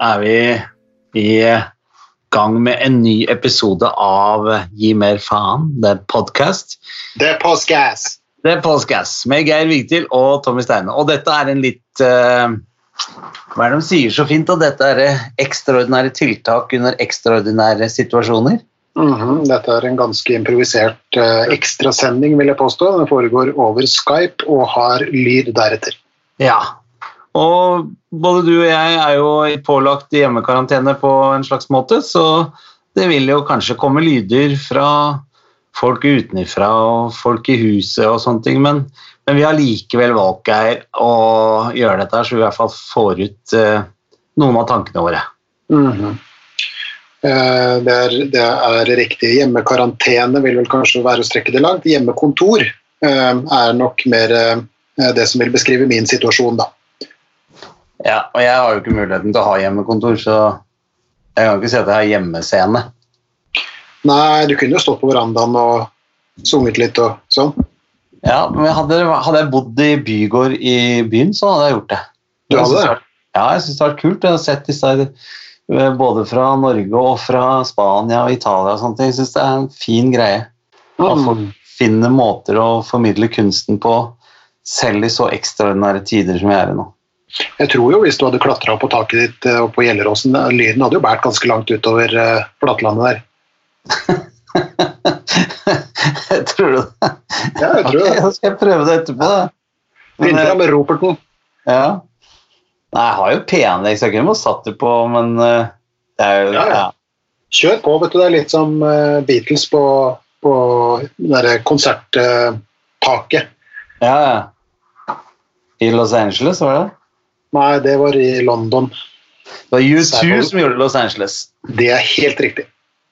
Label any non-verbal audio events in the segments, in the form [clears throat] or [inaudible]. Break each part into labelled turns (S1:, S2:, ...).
S1: Er vi i gang med en ny episode av Gi mer faen. Det er podkast.
S2: Det er postgass.
S1: Det er podcast med Geir Vigtil og Tommy Steine. Og dette er en litt uh, Hva er det de sier så fint? At dette er ekstraordinære tiltak under ekstraordinære situasjoner.
S2: Mhm, Dette er en ganske improvisert uh, ekstrasending, vil jeg påstå. Den foregår over Skype og har lyd deretter.
S1: Ja. Og både du og jeg er jo pålagt hjemmekarantene på en slags måte, så det vil jo kanskje komme lyder fra folk utenfra og folk i huset og sånne ting, men, men vi har likevel valgt Geir å gjøre dette, her, så vi i hvert fall får ut eh, noen av tankene våre.
S2: Mhm. Eh, det, er, det er riktig. Hjemmekarantene vil vel kanskje være å strekke det langt. Hjemmekontor eh, er nok mer eh, det som vil beskrive min situasjon, da.
S1: Ja, og jeg har jo ikke muligheten til å ha hjemmekontor, så jeg kan ikke si at jeg har hjemmescene.
S2: Nei, du kunne jo stått på verandaen og sunget litt og sånn.
S1: Ja, men hadde, hadde jeg bodd i bygård i byen, så hadde jeg gjort det.
S2: Du hadde det?
S1: Ja, jeg syns det har vært kult. Jeg har sett disse eh, både fra Norge og fra Spania og Italia og sånne ting. Jeg syns det er en fin greie. At folk finner måter å formidle kunsten på, selv i så ekstraordinære tider som vi er i nå.
S2: Jeg tror jo hvis du hadde klatra på taket ditt og på Gjelleråsen, eh, lyden hadde jo båret ganske langt utover eh, flatlandet der. [laughs]
S1: tror du det?
S2: Ja, jeg tror det. [laughs]
S1: Ok, da skal jeg prøve det etterpå. Da.
S2: Vintra
S1: eh,
S2: med roperten.
S1: ja. Nei, jeg har jo P-anlegg, så jeg kunne satt det på, men eh, det er jo
S2: Ja, ja. Kjør på, vet du. Det er litt som eh, Beatles på, på det konserttaket.
S1: Ja, ja. I Los Angeles, var det?
S2: Nei, det var i London.
S1: Det var U2 som gjorde Los Angeles.
S2: Det er helt riktig.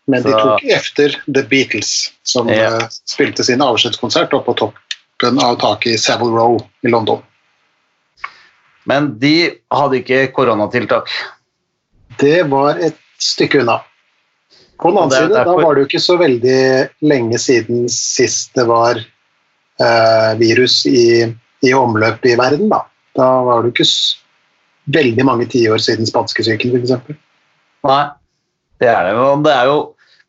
S2: Men de tok efter The Beatles, som
S1: Ja.
S2: eh, spilte sin avskjedskonsert oppe på toppen av taket i Savile Row i London.
S1: Men de hadde ikke koronatiltak.
S2: Det var et stykke unna. På den annen side,
S1: derfor...
S2: da var det jo ikke så veldig lenge siden sist det var eh, virus i, i omløp i verden, da. Da var det jo ikke veldig mange tiår siden spanskesyken, f.eks.
S1: Nei, det er det. Men, det er jo.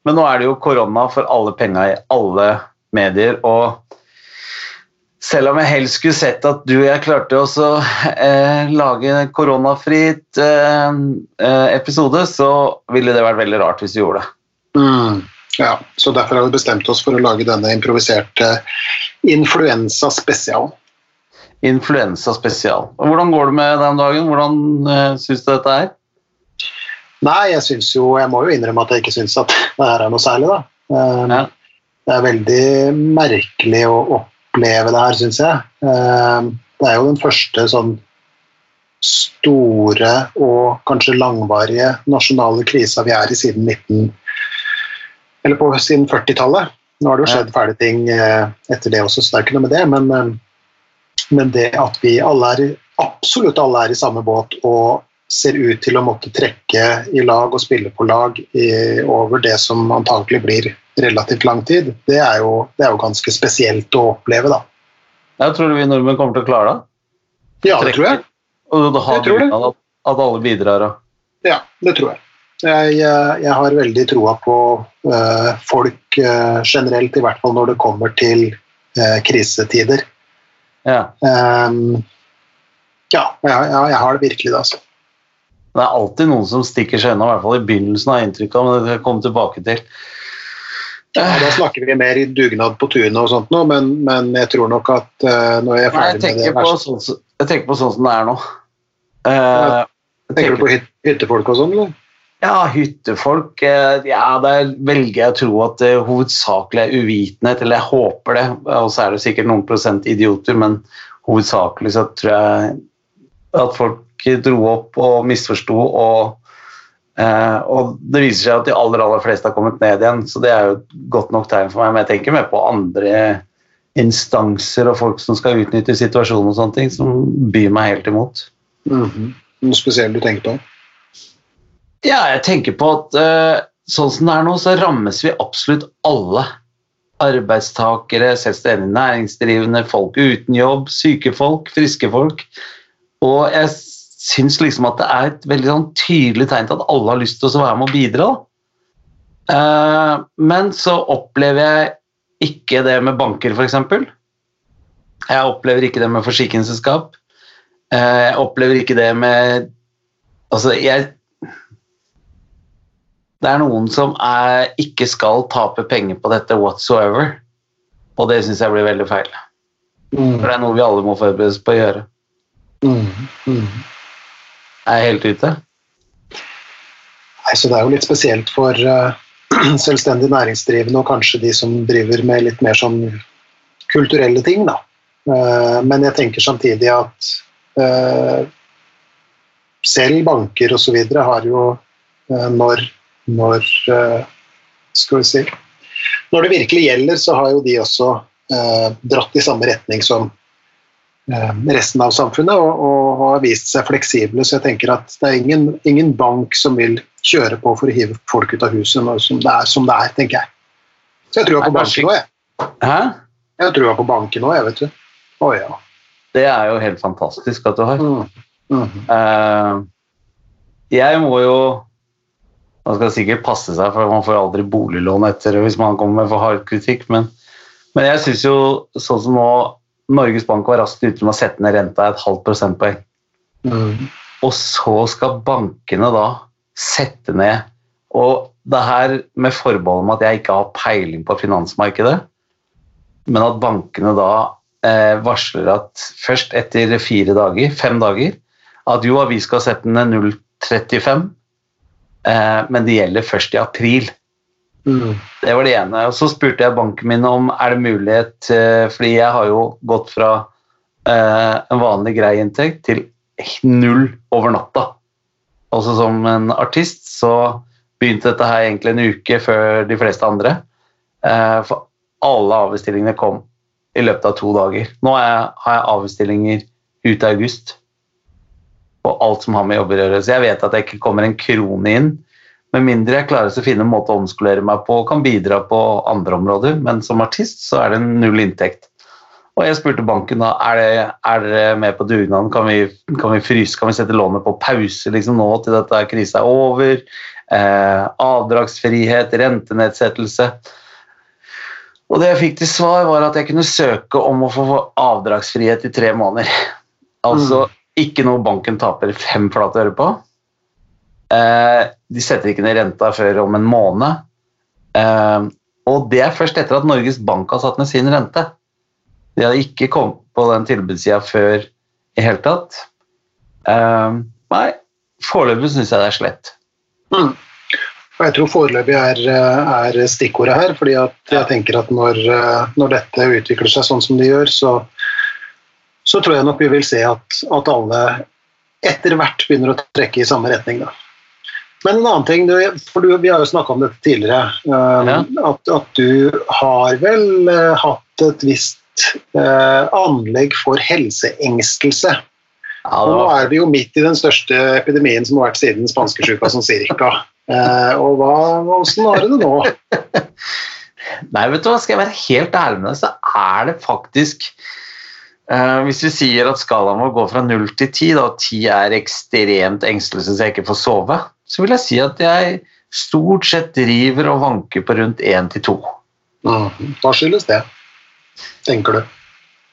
S1: Men nå er det jo korona for alle penga i alle medier, og selv om jeg helst skulle sett at du og jeg klarte å eh, lage koronafritt eh, eh, episode, så ville det vært veldig rart hvis du gjorde det.
S2: Mm. Ja, så derfor har vi bestemt oss for å lage denne improviserte influensa-spesial.
S1: Influensa spesial. Hvordan går det med den dagen? Hvordan uh, syns du dette er?
S2: Nei, jeg synes jo, jeg må jo innrømme at jeg ikke syns at det her er noe særlig, da. Um,
S1: Ja.
S2: Det er veldig merkelig å oppleve det her, syns jeg. Um, det er jo den første sånn store og kanskje langvarige nasjonale krisa vi er i siden 19... Eller på siden 40-tallet. Nå har det jo skjedd fæle ting eh, etter det også, så det er ikke noe med det. Men, eh, men det at vi alle er, absolutt alle er i samme båt og ser ut til å måtte trekke i lag og spille på lag i, over det som antakelig blir relativt lang tid, det er, jo, det er jo ganske spesielt å oppleve, da.
S1: Jeg tror du vi nordmenn kommer til å klare det.
S2: Ja, det tror jeg.
S1: Og da har
S2: Jeg
S1: at, at alle bidrar. Og.
S2: Ja, det tror. Jeg, jeg, jeg har veldig troa på uh, folk uh, generelt, i hvert fall når det kommer til uh, krisetider.
S1: Ja.
S2: Um, ja, jeg, jeg, har det virkelig det, altså.
S1: Det er alltid noen som stikker seg unna, i hvert fall i begynnelsen av inntrykket, men det skal jeg komme tilbake til.
S2: Ja, da snakker vi mer i dugnad på tunet og sånt nå, men, men jeg tror nok at uh, når jeg er
S1: Nei, jeg
S2: ferdig med det
S1: tenker,
S2: verste
S1: sånn, jeg tenker på sånn som det er nå. Eh, jeg
S2: Tenker du på hyt hyttefolk og sånn, eller?
S1: Ja, hyttefolk eh, Ja, der velger jeg å tro at det hovedsakelig er uvitenhet, eller jeg håper det. Og så er det sikkert noen prosent idioter, men hovedsakelig så tror jeg at folk dro opp og misforsto, og, eh, og det viser seg at de aller, aller fleste har kommet ned igjen, så det er jo et godt nok tegn for meg. Men jeg tenker mer på andre instanser og folk som skal utnytte situasjonen og sånne ting, som byr meg helt imot.
S2: Mhm. Noe spesielt du tenker på?
S1: Ja, jeg tenker på at eh, sånn som det er nå, så rammes vi absolutt alle. Arbeidstakere, selvstendig næringsdrivende, folk uten jobb, syke folk, friske folk. Og jeg syns liksom at det er et veldig sånn tydelig tegn til at alle har lyst til å være med og bidra. Eh, men så opplever jeg ikke det med banker, f.eks. Jeg opplever ikke det med forsikringsselskap. Eh, jeg opplever ikke det med Altså, jeg Det er noen som er, ikke skal tape penger på dette whatsoever, og det syns jeg blir veldig feil.
S2: Mm.
S1: For det er noe vi alle må forberedes på å gjøre.
S2: Mm. Mm.
S1: Er jeg helt ute?
S2: Nei, så det er jo litt spesielt for uh, [clears throat] selvstendig næringsdrivende og kanskje de som driver med litt mer sånn kulturelle ting, da. Uh, men jeg tenker samtidig at uh, selv banker osv. har jo når, når Skal vi si Når det virkelig gjelder, så har jo de også dratt i samme retning som resten av samfunnet og, og, har vist seg fleksible. Så jeg tenker at det er ingen, ingen bank som vil kjøre på for å hive folk ut av huset når som det er som det er, tenker jeg. Så jeg tror på banken òg, jeg.
S1: Hæ?
S2: Jeg tror på banken òg, jeg, vet du. Å ja.
S1: Det er jo helt fantastisk at du har.
S2: Mm. Mm.
S1: Uh, jeg må jo Man skal sikkert passe seg, for man får aldri boliglån etter hvis man kommer med for hard kritikk, men, men jeg syns jo sånn som nå Norges Bank var raskt ute med å sette ned renta et halvt prosentpoeng.
S2: Mm.
S1: Og så skal bankene da sette ned Og det her med forbehold om at jeg ikke har peiling på finansmarkedet, men at bankene da eh, varsler at først etter fire dager, fem dager, at jo, vi skal sette ned 0,35, eh, men det gjelder først i april.
S2: Mm.
S1: Det var det ene. Og så spurte jeg banken min om er det mulighet eh, Fordi jeg har jo gått fra eh, en vanlig grei inntekt til null over natta. Også som en artist så begynte dette her egentlig en uke før de fleste andre. Eh, for alle avbestillingene kom i løpet av to dager. Nå har jeg avbestillinger ut i august på alt som har med jobber å gjøre. Så jeg vet at det ikke kommer en krone inn med mindre jeg klarer å finne en måte å omskolere meg på og kan bidra på andre områder. Men som artist så er det null inntekt. Og jeg spurte banken da er er dere med på dugnaden, kan vi, kan vi fryse, kan vi sette lånet på pause liksom nå til dette krisa er over? Eh, avdragsfrihet, rentenedsettelse. Og det jeg fikk til svar, var at jeg kunne søke om å få avdragsfrihet i tre måneder. Altså ikke noe banken taper fem flate øre på. Eh, de setter ikke ned renta før om en måned. Eh, og det er først etter at Norges Bank har satt ned sin rente. De hadde ikke kommet på den tilbudssida før i hele tatt. Eh, nei, foreløpig syns jeg det er slett.
S2: Mm. Og jeg tror foreløpig er, er, stikkordet her. fordi jeg tenker at når, når, dette utvikler seg sånn som det gjør, så, så tror jeg nok vi vil se at, at alle etter hvert begynner å trekke i samme retning. Da. Men en annen ting, for du, vi har jo snakka om dette tidligere, um, ja. at, at, du har vel uh, hatt et visst uh, anlegg for helseengstelse. Ja, var... nå er vi jo midt i den største epidemien som har vært siden spanskesjuka sånn cirka. Uh, og hva, åssen har du det nå? [laughs]
S1: Nei, vet du hva, skal jeg være helt ærlig med deg, så er det faktisk Hvis vi sier at skalaen vår går fra null til ti, og ti er ekstremt engstelig så jeg ikke får sove, så vil jeg si at jeg stort sett driver og vanker på rundt én til to.
S2: Hva skyldes det, tenker du?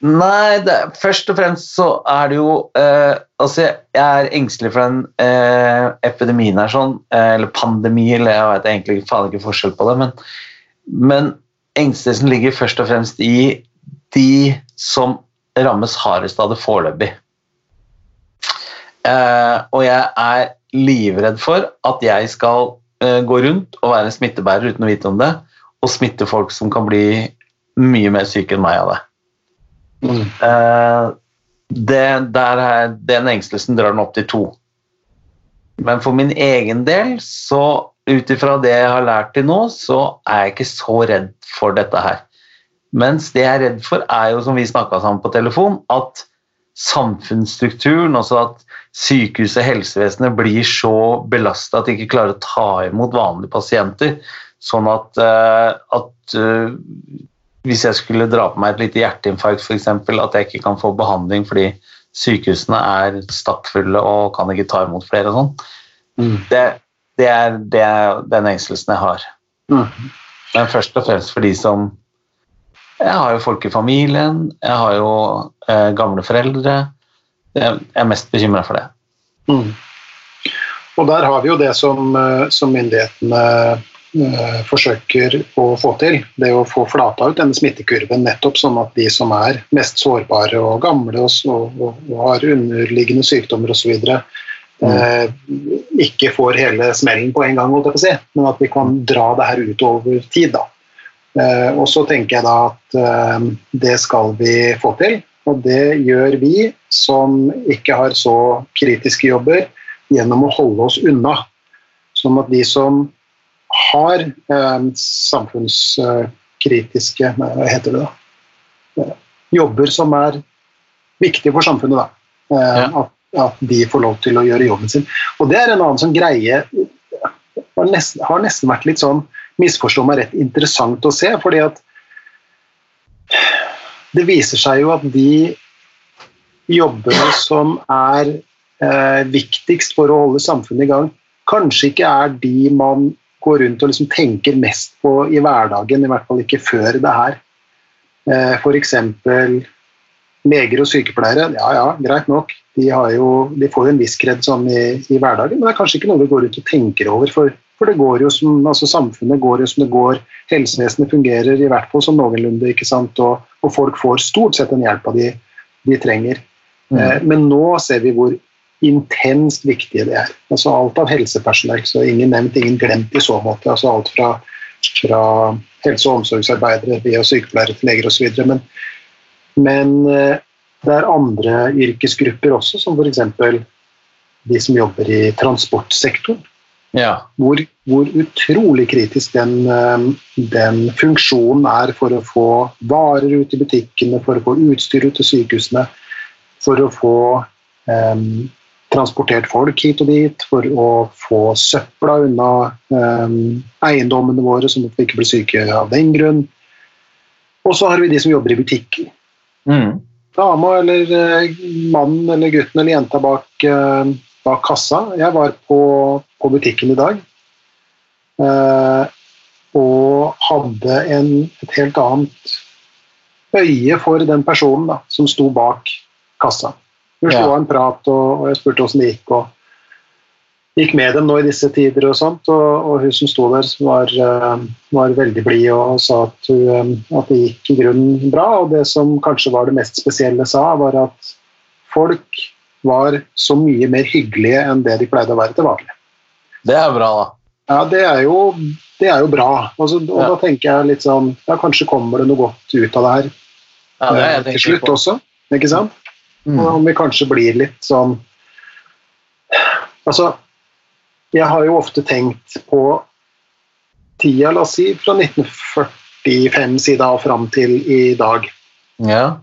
S1: Nei, det, først og fremst så er det jo eh, Altså, jeg er engstelig for den eh, epidemien her, sånn, eh, eller pandemi, eller jeg vet egentlig faen ikke forskjell på det, men, men engstelsen ligger først og fremst i de som rammes hardest av det foreløpig. Eh, og jeg er livredd for at jeg skal eh, gå rundt og være en smittebærer uten å vite om det, og smitte folk som kan bli mye mer syke enn meg av det.
S2: Mm.
S1: Eh, det der er, den engstelsen drar den opp til to. Men for min egen del, så ut ifra det jeg har lært til nå, så er jeg ikke så redd for dette her. Mens det jeg er redd for, er jo, som vi snakka sammen på telefon, at samfunnsstrukturen, altså at sykehuset helsevesenet blir så belasta at de ikke klarer å ta imot vanlige pasienter. Sånn at, uh, at uh, hvis jeg skulle dra på meg et lite hjerteinfarkt f.eks., at jeg ikke kan få behandling fordi
S3: sykehusene er stappfulle og kan ikke ta imot flere og sånn.
S2: Mm.
S3: Det, det, er, det er den engstelsen jeg har.
S2: Mm.
S3: Men først og fremst for de som Jeg har jo folk i familien, jeg har jo eh, gamle foreldre. Jeg er mest bekymra for det.
S2: Mm. Og der har vi jo det som, eh, som myndighetene eh, forsøker å få til. Det å få flata ut denne smittekurven nettopp sånn at de som er mest sårbare og gamle og, og, og har underliggende sykdommer osv. Eh, ikke får hele smellen på en gang, holdt jeg på å si, men at vi kan dra det her ut over tid. da. Eh, og så tenker jeg da at eh, det skal vi få til, og det gjør vi som ikke har så kritiske jobber, gjennom å holde oss unna. Sånn at de som har eh, samfunnskritiske Hva heter det da? Jobber som er viktige for samfunnet, da.
S3: Ja.
S2: at, at de får lov til å gjøre jobben sin. Og det er en annen sånn greie har nesten, har nesten vært litt sånn misforstå meg rett interessant å se, fordi at det viser seg jo at de jobbene som er eh, viktigst for å holde samfunnet i gang, kanskje ikke er de man går rundt og liksom tenker mest på i hverdagen, i hvert fall ikke før det her. Eh, F.eks. leger og sykepleiere. Ja, ja, greit nok. De, jo, de får jo en viss kred sånn i, i hverdagen, men det er kanskje ikke noe vi går ut og tenker over. For, for det går jo som, altså samfunnet går jo som det går. Helsevesenet fungerer i hvert fall som noenlunde, ikke sant? Og, og folk får stort sett den hjelpa de, de trenger.
S3: Mm.
S2: Eh, Men nå ser vi hvor intenst viktige det er. Altså alt av helsepersonell, så ingen nevnt, ingen glemt i så måte. Altså alt fra, fra helse- og omsorgsarbeidere via sykepleiere til leger osv. Men, men eh, det er andre yrkesgrupper også, som f.eks. de som jobber i transportsektoren.
S3: Ja.
S2: Hvor, hvor utrolig kritisk den, eh, den funksjonen er for å få varer ut i butikkene, for å få utstyr ut til sykehusene, for å få um, transportert folk hit og dit, for å få søpla unna um, eiendommene våre, sånn at vi ikke blir syke av den grunn. Og så har vi de som jobber i butikker.
S3: Mm.
S2: Dama eller eh, mannen eller gutten eller jenta bak, eh, bak kassa. Jeg var på, på butikken i dag eh, og hadde en, et helt annet øye for den personen da, som sto bak kassa. Hun slo av en prat, og, og jeg spurte åssen det gikk. og Gikk med dem nå i disse tider og sånt, og, og hun som sto der, var, eh, var veldig blid og sa at, hun, eh, at det gikk i grunnen bra. Og det som kanskje var det mest spesielle sa, var at folk var så mye mer hyggelige enn det de pleide å være til vanlig.
S3: Det er bra, da.
S2: Ja, det er jo, det er jo bra. Altså, og
S3: Ja.
S2: da tenker jeg litt sånn Ja, kanskje kommer det noe godt ut av det her
S3: Ja, det er
S2: eh, til slutt
S3: på.
S2: også. Ikke sant?
S3: Mm.
S2: Og Om vi kanskje blir litt sånn Altså, jeg har jo ofte tenkt på tida, la oss si, fra 1945 sida og fram til i dag.
S3: Ja.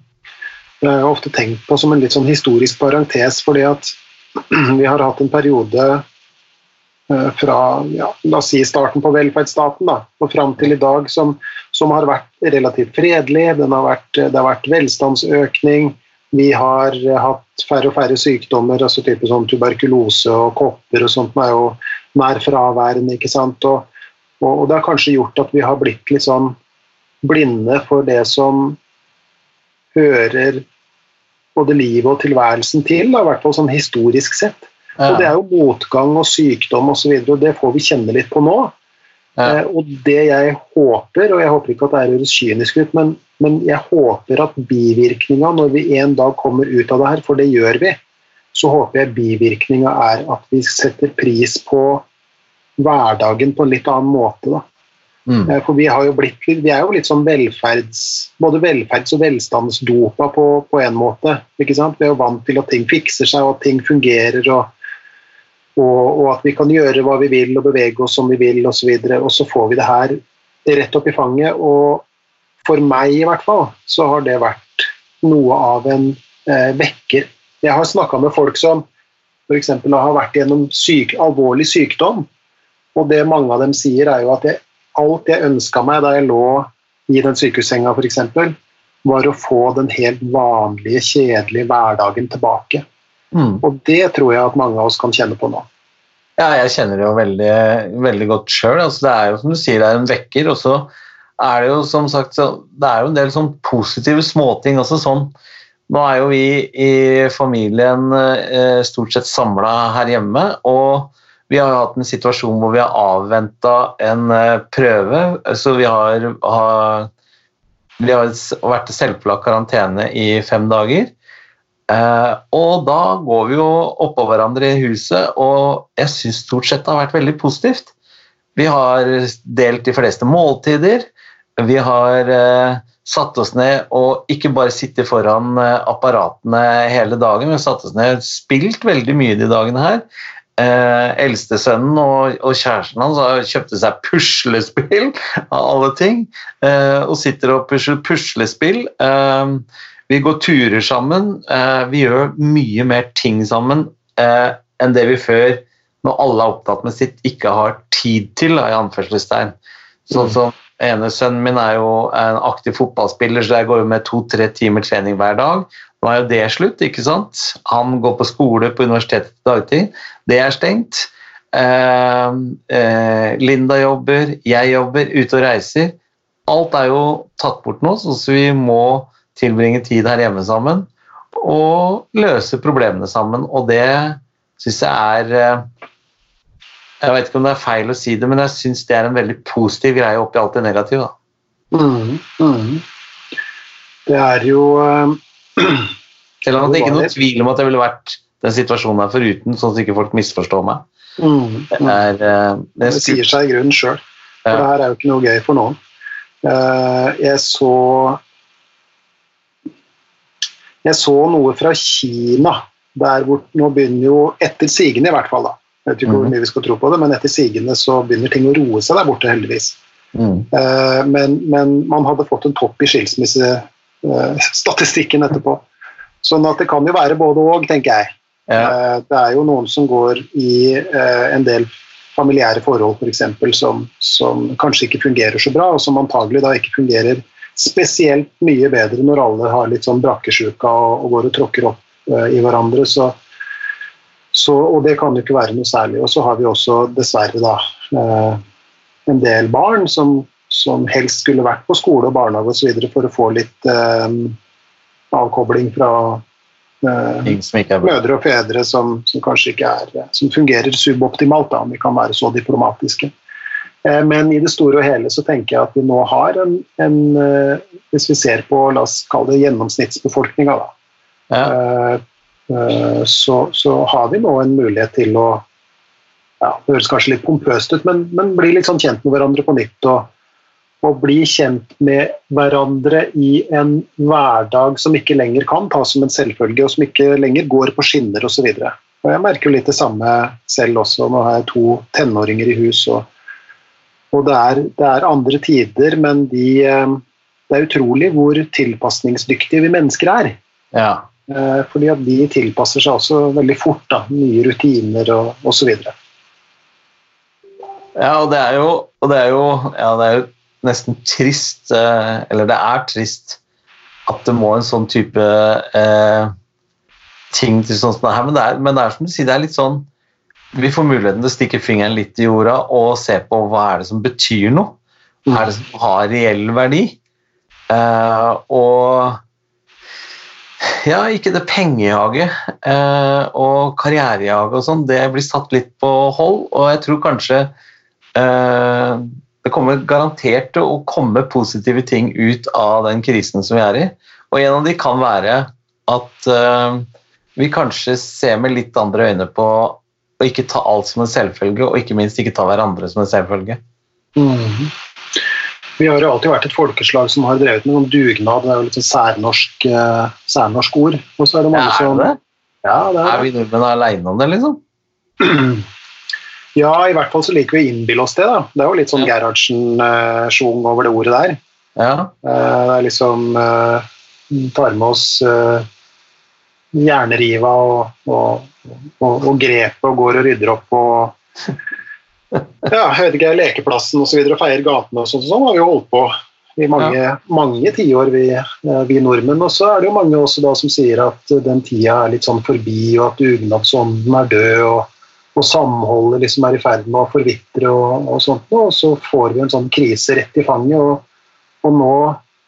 S2: Det har ofte tenkt på som en litt sånn historisk parentes, fordi at [clears throat] vi har hatt en periode eh, fra ja, la oss si starten på velferdsstaten da, og fram til i dag som, som har vært relativt fredelig. Har vært, det har vært velstandsøkning. Vi har eh, hatt færre og færre sykdommer, altså type sånn tuberkulose og kopper og sånt er jo nær fraværende. ikke sant? Og, og, og det har kanskje gjort at vi har blitt litt sånn blinde for det som hører både livet og tilværelsen til, i hvert fall sånn historisk sett. Og det er jo motgang og sykdom osv., og, så videre, og det får vi kjenne litt på nå.
S3: Ja.
S2: Eh, og det jeg håper, og jeg håper ikke at det høres kynisk ut, men, men jeg håper at bivirkninga når vi en dag kommer ut av det her, for det gjør vi, så håper jeg bivirkninga er at vi setter pris på hverdagen på en litt annen måte. da.
S3: Mm.
S2: Eh, For vi, har jo blitt, vi er jo litt sånn velferds, både velferds- og velstandsdopa på, på en måte. ikke sant? Vi er jo vant til at ting fikser seg, og at ting fungerer, og, og, og at vi kan gjøre hva vi vil og bevege oss som vi vil osv. Og, så og så får vi det her rett opp i fanget. Og for meg i hvert fall så har det vært noe av en eh, vekker. Jeg har snakka med folk som f.eks. har vært gjennom syk, alvorlig sykdom. Og det mange av dem sier, er jo at jeg, alt jeg ønska meg da jeg lå i den sykehussenga, f.eks., var å få den helt vanlige, kjedelige hverdagen tilbake.
S1: Mm.
S2: Og det tror jeg at mange av oss kan kjenne på nå.
S1: Ja, jeg kjenner det jo veldig, veldig godt sjøl. Altså, det er jo som du sier, det er en vekker. Og så er det jo som sagt så, det er jo en del sånn positive småting også. sånn Nå er jo vi i familien eh, stort sett samla her hjemme. og vi har hatt en situasjon hvor vi har avventa en eh, prøve. Så vi har, har, vi har vært i selvpålagt karantene i fem dager. Eh, og da går vi jo oppå hverandre i huset, og jeg syns stort sett det har vært veldig positivt. Vi har delt de fleste måltider. Vi har eh, satt oss ned og ikke bare sittet foran eh, apparatene hele dagen, vi har satt oss ned og spilt veldig mye de dagene her. Eh, Eldstesønnen og, og kjæresten hans har kjøpte seg puslespill av alle ting, eh, og sitter og pusler puslespill. Eh, vi går turer sammen. Eh, vi gjør mye mer ting sammen eh, enn det vi før, når alle er opptatt med sitt, ikke har tid til, i anførselstegn. Sånn som ene sønnen min er jo en aktiv fotballspiller, så jeg går jo med to-tre timer trening hver dag. Nå er jo det slutt, ikke sant? Han går på skole på universitetet til dagtid. Det er stengt. Eh, eh, Linda jobber, jeg jobber, ute og reiser. Alt er jo tatt bort nå, så vi må tilbringe tid her hjemme sammen og løse problemene sammen. Og det syns jeg er eh, Jeg vet ikke om det er feil å si det, men jeg syns det er en veldig positiv greie oppi alt det negative.
S2: Mm, mm. Det er jo eh,
S1: Selv om det ikke er noe tvil om at jeg ville vært den situasjonen her foruten, sånn at ikke folk misforstår meg.
S2: mm,
S1: Det, er, eh, det,
S2: Det sier seg i grunnen sjøl. For
S1: Ja.
S2: det her er jo ikke noe gøy for noen. Eh, Jeg så Jeg så noe fra Kina, der hvor nå begynner jo, etter sigende i hvert fall, da. Jeg vet ikke hvor
S1: Mhm.
S2: mye vi skal tro på det, men etter sigende så begynner ting å roe seg der borte, heldigvis.
S1: mm,
S2: Eh, Men, men man hadde fått en topp i skilsmissestatistikken etterpå. Sånn at det kan jo være både og, tenker jeg.
S1: ja,
S2: Eh, Det er jo noen som går i eh, en del familiære forhold for eksempel, som, som kanskje ikke fungerer så bra, og som antagelig da ikke fungerer spesielt mye bedre når alle har litt sånn brakkesjuka og, og går og tråkker opp uh, i hverandre. Så, så, og det kan jo ikke være noe særlig. Og så har vi også dessverre da uh, en del barn som, som helst skulle vært på skole og barnehage osv. for å få litt eh, avkobling fra eh, mødre og fedre som, som kanskje ikke er Som fungerer suboptimalt, da, om vi kan være så diplomatiske. Eh, Men i det store og hele så tenker jeg at vi nå har en, en eh, Hvis vi ser på la oss kalle det gjennomsnittsbefolkninga, da,
S1: Ja,
S2: eh, eh, så, så har vi nå en mulighet til å ja, Det høres kanskje litt pompøst ut, men, men bli litt sånn kjent med hverandre på nytt. og og bli kjent med hverandre i en hverdag som ikke lenger kan tas som en selvfølge, og som ikke lenger går på skinner osv. Jeg merker jo litt det samme selv også. Nå har jeg to tenåringer i hus, og, og det, er, det er andre tider, men de, eh, det er utrolig hvor tilpasningsdyktige vi mennesker er.
S1: ja.
S2: Eh, Fordi at de tilpasser seg også veldig fort. da, Nye rutiner og osv.
S1: Ja, og det er jo, og det er jo, ja, det er jo nesten trist, eh, eller det er trist, at det må en sånn type eh, ting til sånn som det her, men det, er, men det er som du sier, det er litt sånn, vi får muligheten til å stikke fingeren litt i jorda og se på hva er det som betyr noe, hva er det som har reell verdi, eh, og ja, ikke det pengejaget eh, og karrierejaget og sånn, det blir satt litt på hold, og jeg tror kanskje eh, det kommer garantert til å komme positive ting ut av den krisen som vi er i, og en av de kan være at uh, vi kanskje ser med litt andre øyne på å ikke ta alt som en selvfølge, og ikke minst ikke ta hverandre som en selvfølge.
S2: Mm. Vi har jo alltid vært et folkeslag som har drevet med noen dugnad. Det er jo litt sånn særnorsk, uh, særnorsk ord. Og så er det mange
S1: Er
S2: som? Ja, det er
S1: Er vi nordmenn aleine om det, liksom? [clears throat]
S2: Ja, i hvert fall så liker vi å innbille oss det. da. Det er jo litt sånn
S1: Ja.
S2: Gerhardsen-sjung over det ordet der.
S1: Ja.
S2: Eh, Det er liksom eh, Tar med oss eh, jernriva og, og, og, og grepet og går og rydder opp og [laughs] Ja, jeg vet ikke, lekeplassen osv. Og, og feier gatene og sånn. Sånn har vi jo holdt på i mange, mange tiår, vi, vi nordmenn. Og så er det jo mange også da som sier at den tida er litt sånn forbi, og at dugnadsånden er død, og, og samholdet liksom er i ferd med å forvitre og, og sånt. Og så får vi en sånn krise rett i fanget, og, og nå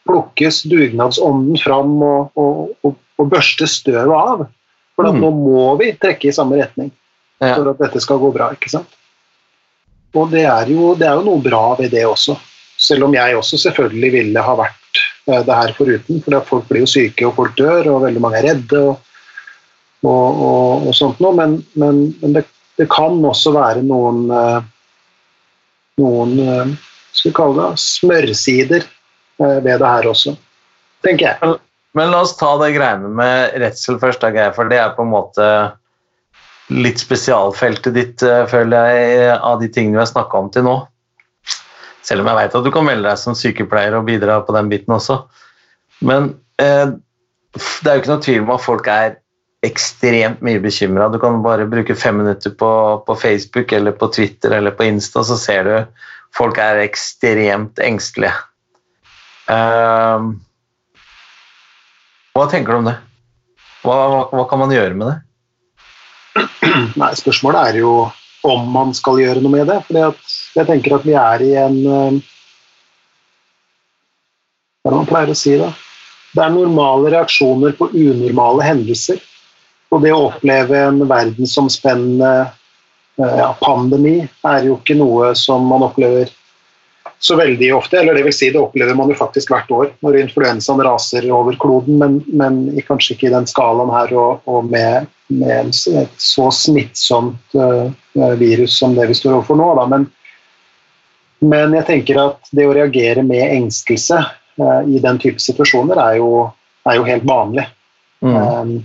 S2: plukkes dugnadsånden fram og, og, og børstes støvet av. For mm. nå må vi trekke i samme retning for at dette skal gå bra. ikke sant? Og det er, jo, det er jo noe bra ved det også. Selv om jeg også selvfølgelig ville ha vært eh, det her foruten. For folk blir jo syke, og folk dør, og veldig mange er redde. og, og, og, og sånt noe, Men, men, men det, det, kan også være noen eh, noen eh, skal vi kalle det, smørsider ved det her også, tenker jeg.
S1: Men la oss ta det greiene med redsel først, for det er på en måte litt spesialfeltet ditt, føler jeg, av de tingene vi har snakka om til nå. Selv om jeg veit at du kan melde deg som sykepleier og bidra på den biten også. Men eh, det er jo ikke noe tvil om at folk er ekstremt mye bekymra. Du kan bare bruke fem minutter på, på, Facebook eller på Twitter eller på Insta, så ser du folk er ekstremt engstelige. Uh, hva tenker du om det? Hva, hva, hva, kan man gjøre med det? [clears throat]
S2: Nei, Spørsmålet er jo om man skal gjøre noe med det. at jeg tenker at vi er i en eh, Hva er det man pleier å si, da? Det er normale reaksjoner på unormale hendelser. Og det å oppleve en verdensomspennende eh, ja, pandemi er jo ikke noe som man opplever så veldig ofte. Eller det vil si, det opplever man jo faktisk hvert år når influensaen raser over kloden, men, men kanskje ikke i den skalaen her og, og med, med, et så smittsomt uh, virus som det vi står overfor nå. Da. Men, men jeg tenker at det å reagere med engstelse uh, i den type situasjoner er jo, er jo helt vanlig. Mm. Um,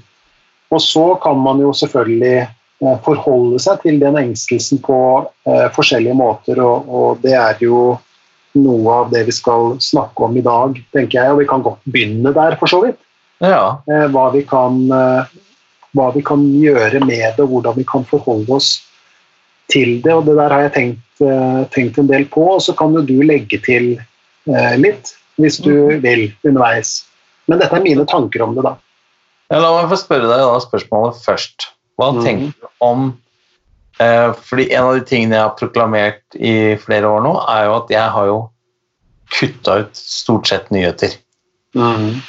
S2: og så kan man jo selvfølgelig uh, forholde seg til den engstelsen på uh, forskjellige måter, og, og, det er jo noe av det vi skal snakke om i dag, tenker jeg. Og vi kan godt begynne der, for så vidt. Ja. Hva, vi kan, hva vi kan gjøre med det, og hvordan vi kan forholde oss til det. og Det der har jeg tenkt, tenkt en del på, og så kan jo du legge til litt hvis du mm. vil underveis. Men dette er mine tanker om det, da.
S1: La meg få spørre deg da spørsmålet først. Hva mm. tenker du om eh, fordi En av de tingene jeg har proklamert i flere år nå, er jo at jeg har jo kutta ut stort sett nyheter. Mm.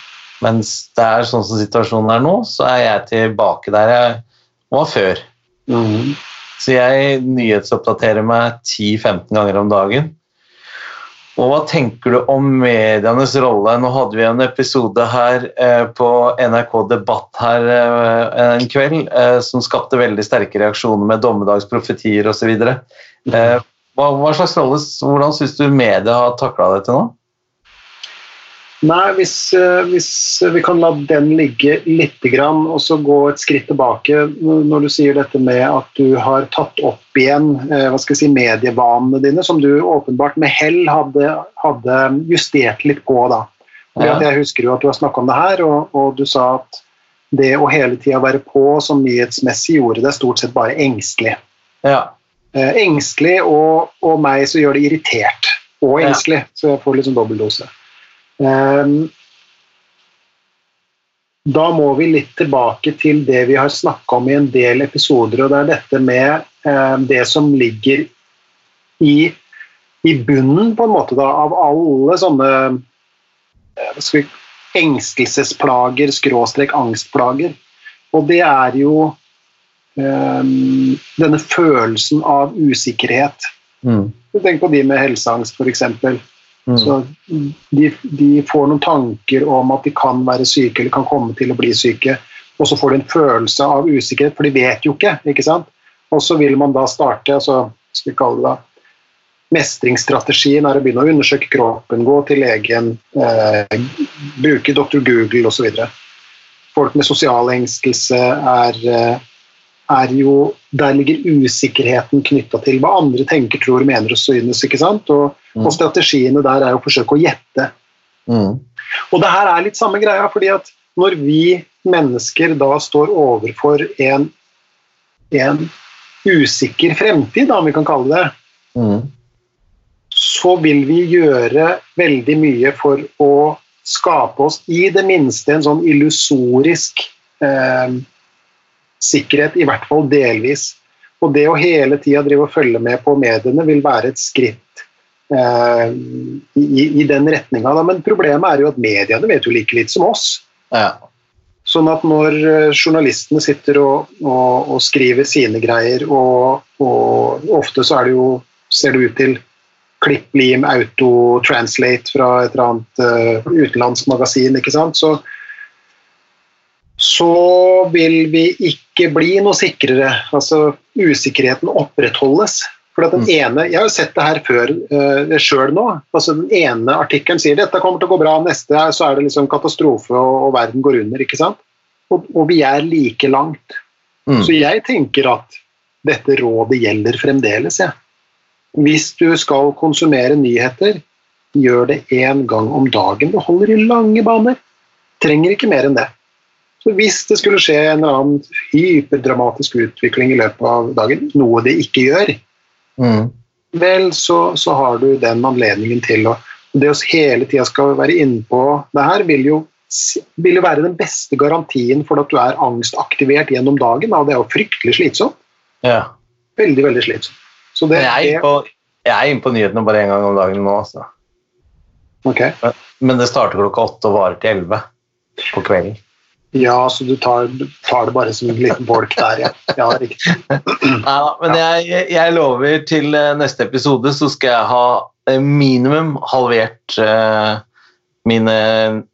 S1: Mens det er sånn som situasjonen er nå, så er jeg tilbake der jeg var før. Mm. Så jeg nyhetsoppdaterer meg 10-15 ganger om dagen. Og hva tenker du om medienes rolle? Nå hadde vi en episode her eh, på NRK Debatt her eh, en kveld eh, som skapte veldig sterke reaksjoner med dommedagsprofetier osv. Eh, hva, hva slags rolle, Hvordan syns du media har takla dette nå?
S2: Nei, hvis, eh, hvis, vi kan la den ligge litt grann, og så gå et skritt tilbake når du sier dette med at du har tatt opp igjen eh, hva skal jeg si, medievanene dine, som du åpenbart med hell hadde, hadde justert litt på. da. Ja. Jeg husker jo at du har snakka om det her, og, og, du sa at det å hele tida være på som nyhetsmessig gjorde det stort sett bare engstelig. Ja. Eh, engstelig, og, og meg så gjør det irritert og engstelig, ja. så jeg får litt sånn dobbeldose. Ehm, da må vi litt tilbake til det vi har snakka om i en del episoder, og det er dette med ehm, det som ligger i, i bunnen, på en måte, da, av alle sånne eh, vi, engstelsesplager, skråstrek angstplager. Og det er jo um, denne følelsen av usikkerhet. Mm. Tenk på de med helseangst, f.eks. Mm. Så de, de, får noen tanker om at de kan være syke eller kan komme til å bli syke. Og så får de en følelse av usikkerhet, for de vet jo ikke. ikke sant? Og så vil man da starte altså, skal vi kalle det da, Mestringsstrategien er å begynne å undersøke kroppen, gå til legen, eh, bruke doktor Google osv. Folk med sosial engstelse er eh, er jo Der ligger usikkerheten knytta til hva andre tenker, tror, mener og synes. ikke sant? Og, mm. og strategiene der er å forsøke å gjette. Mm. Og det her er litt samme greia, fordi at når vi mennesker da står overfor en, en usikker fremtid, da, om vi kan kalle det mm. så vil vi gjøre veldig mye for å skape oss i det minste en sånn illusorisk eh, sikkerhet, i hvert fall delvis. Og det å hele tida drive og følge med på mediene vil være et skritt i, i, den retninga. Men problemet er jo at mediene vet jo like litt som oss.
S1: Ja.
S2: Sånn at når eh, journalistene sitter og, og, og skriver sine greier, og, og, ofte så er det jo, ser det ut til klipp, lim, auto, translate fra et eller annet uh, utenlandsk magasin, ikke sant, så, så vil vi ikke bli noe sikrere. Altså, usikkerheten opprettholdes. For den mm. ene, Jeg har jo sett det her før uh, sjøl nå. altså Den ene artikkelen sier dette kommer til å gå bra, neste så er det liksom katastrofe og, og verden går under. ikke sant? Og, og vi er like langt. Mm. Så jeg tenker at dette rådet gjelder fremdeles. Ja. Hvis du skal konsumere nyheter, gjør det én gang om dagen. Det holder i lange baner. Trenger ikke mer enn det. Så Hvis det skulle skje en eller annen hyperdramatisk utvikling i løpet av dagen, noe det ikke gjør, mm. vel, så, så, har du den anledningen til å Det å hele tida skal være innpå det her, vil jo, vil jo være den beste garantien for at du er angstaktivert gjennom dagen. Og det er jo fryktelig slitsomt.
S1: Ja.
S2: Veldig, veldig slitsomt.
S1: Det, jeg, er på, jeg, er inne på nyhetene bare én gang om dagen nå. Altså.
S2: Okay.
S1: Men, men, det starter klokka åtte og varer til elleve på kvelden.
S2: Ja, så du tar, tar, det bare som en liten bolk der, ja. ja riktig. [clears throat]
S1: Ja, men jeg, jeg, lover til eh, neste episode så skal jeg ha eh, minimum halvert uh, mine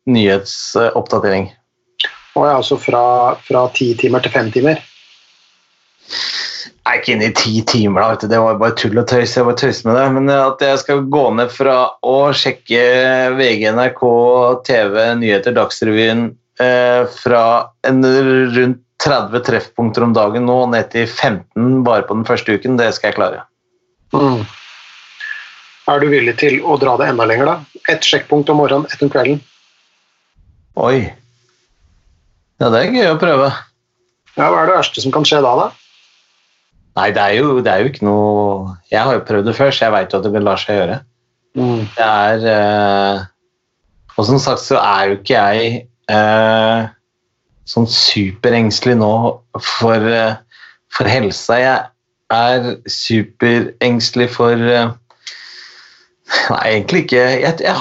S1: nyhetsoppdatering.
S2: Å ja, altså fra, ti timer til fem timer?
S1: Jeg er ikke inne i ti timer, da, det var bare tull og tøys. Jeg bare tøyser med det. Men at jeg skal gå ned fra å sjekke VG, NRK, TV, nyheter, Dagsrevyen fra en rundt 30 treffpunkter om dagen nå ned til 15 bare på den første uken, det skal jeg klare.
S2: Mm. Er du villig til å dra det enda lenger, da? Ett sjekkpunkt om morgenen, ett om kvelden?
S1: Oi. Ja, det er gøy å prøve.
S2: Ja, Hva er det verste som kan skje da, da?
S1: Nei, det er, jo, det er, jo, ikke noe Jeg har jo prøvd det før, så jeg veit jo at det lar seg gjøre. Mm. Det er eh, Og som sagt så er jo ikke jeg eh, sånn superengstelig nå for, eh, for, helsa. Jeg er superengstelig for eh, Nei, egentlig ikke. Jeg, jeg,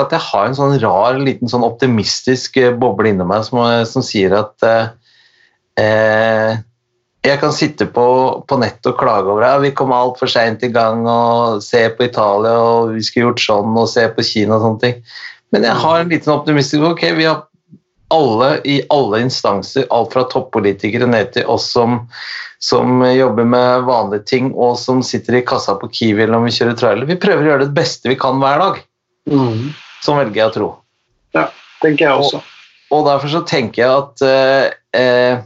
S1: at jeg har en sånn rar, liten sånn optimistisk eh, boble inni meg som, som, sier at eh, jeg kan sitte på, på nett og klage over at vi kom altfor seint i gang, og se på Italia og vi skulle gjort sånn, og se på Kina og sånne ting. Men jeg har en liten optimistisk Ok, vi har alle i alle instanser, alt fra toppolitikere ned til oss som, som jobber med vanlige ting, og som sitter i kassa på Kiwi eller om vi kjører trailer. Vi prøver å gjøre det beste vi kan hver dag. Mm. Sånn velger jeg å tro.
S2: Ja, tenker jeg også.
S1: Og, og derfor så tenker jeg at eh, eh,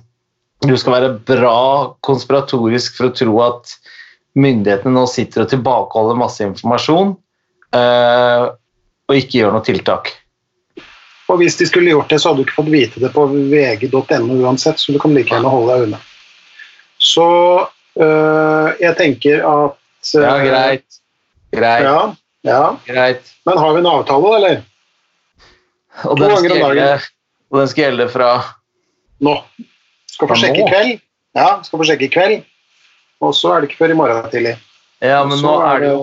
S1: du skal være bra konspiratorisk for å tro at myndighetene nå sitter og tilbakeholder masse informasjon eh, og ikke gjør noe tiltak.
S2: Og Hvis de skulle gjort det, så hadde du ikke fått vite det på vg.no uansett, så du kan like gjerne holde deg unna. Så øh, jeg tenker at
S1: øh, Ja, greit. Greit.
S2: Ja, ja.
S1: greit.
S2: Men har vi en avtale, eller?
S1: Og den, gjelde, og den skal gjelde fra
S2: Nå. Skal få sjekke i kveld. Ja, skal få sjekke i kveld. Og så er det ikke før i morgen tidlig.
S1: Ja, men nå er, det jo,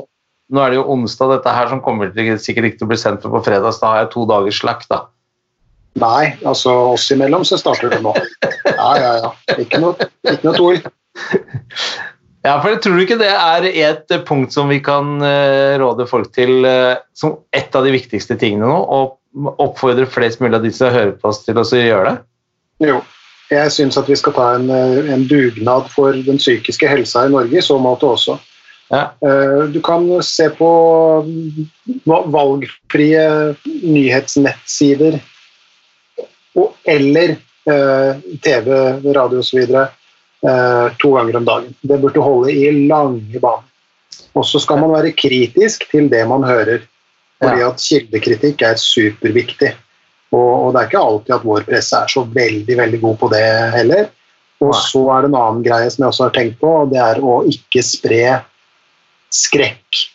S1: nå er det jo onsdag, dette her, som kommer til, sikkert ikke til å bli sendt på fredag, så da har jeg to dagers slakk, da.
S2: Nei, altså oss imellom så starter det nå. Ja, ja, ja. Ikke noe, ikke noe tull.
S1: Ja, for jeg tror ikke det er et punkt som vi kan uh, råde folk til uh, som et av de viktigste tingene nå, og oppfordre flest mulig av de som hører på oss til å gjøre det?
S2: Jo, jeg syns at vi skal ta en, eh, en, dugnad for den psykiske helsa i Norge i så måte også.
S1: Ja.
S2: Eh, du kan se på valgfrie nyhetsnettsider eller eh, TV, radio osv. to ganger om dagen. Det burde holde i lange baner. Og så skal man være kritisk til det man hører. Fordi at kildekritikk er superviktig. Og, og, det er ikke alltid at vår presse er så veldig veldig god på det heller. Og så er det en annen greie som jeg også har tenkt på, og det er å ikke spre skrekk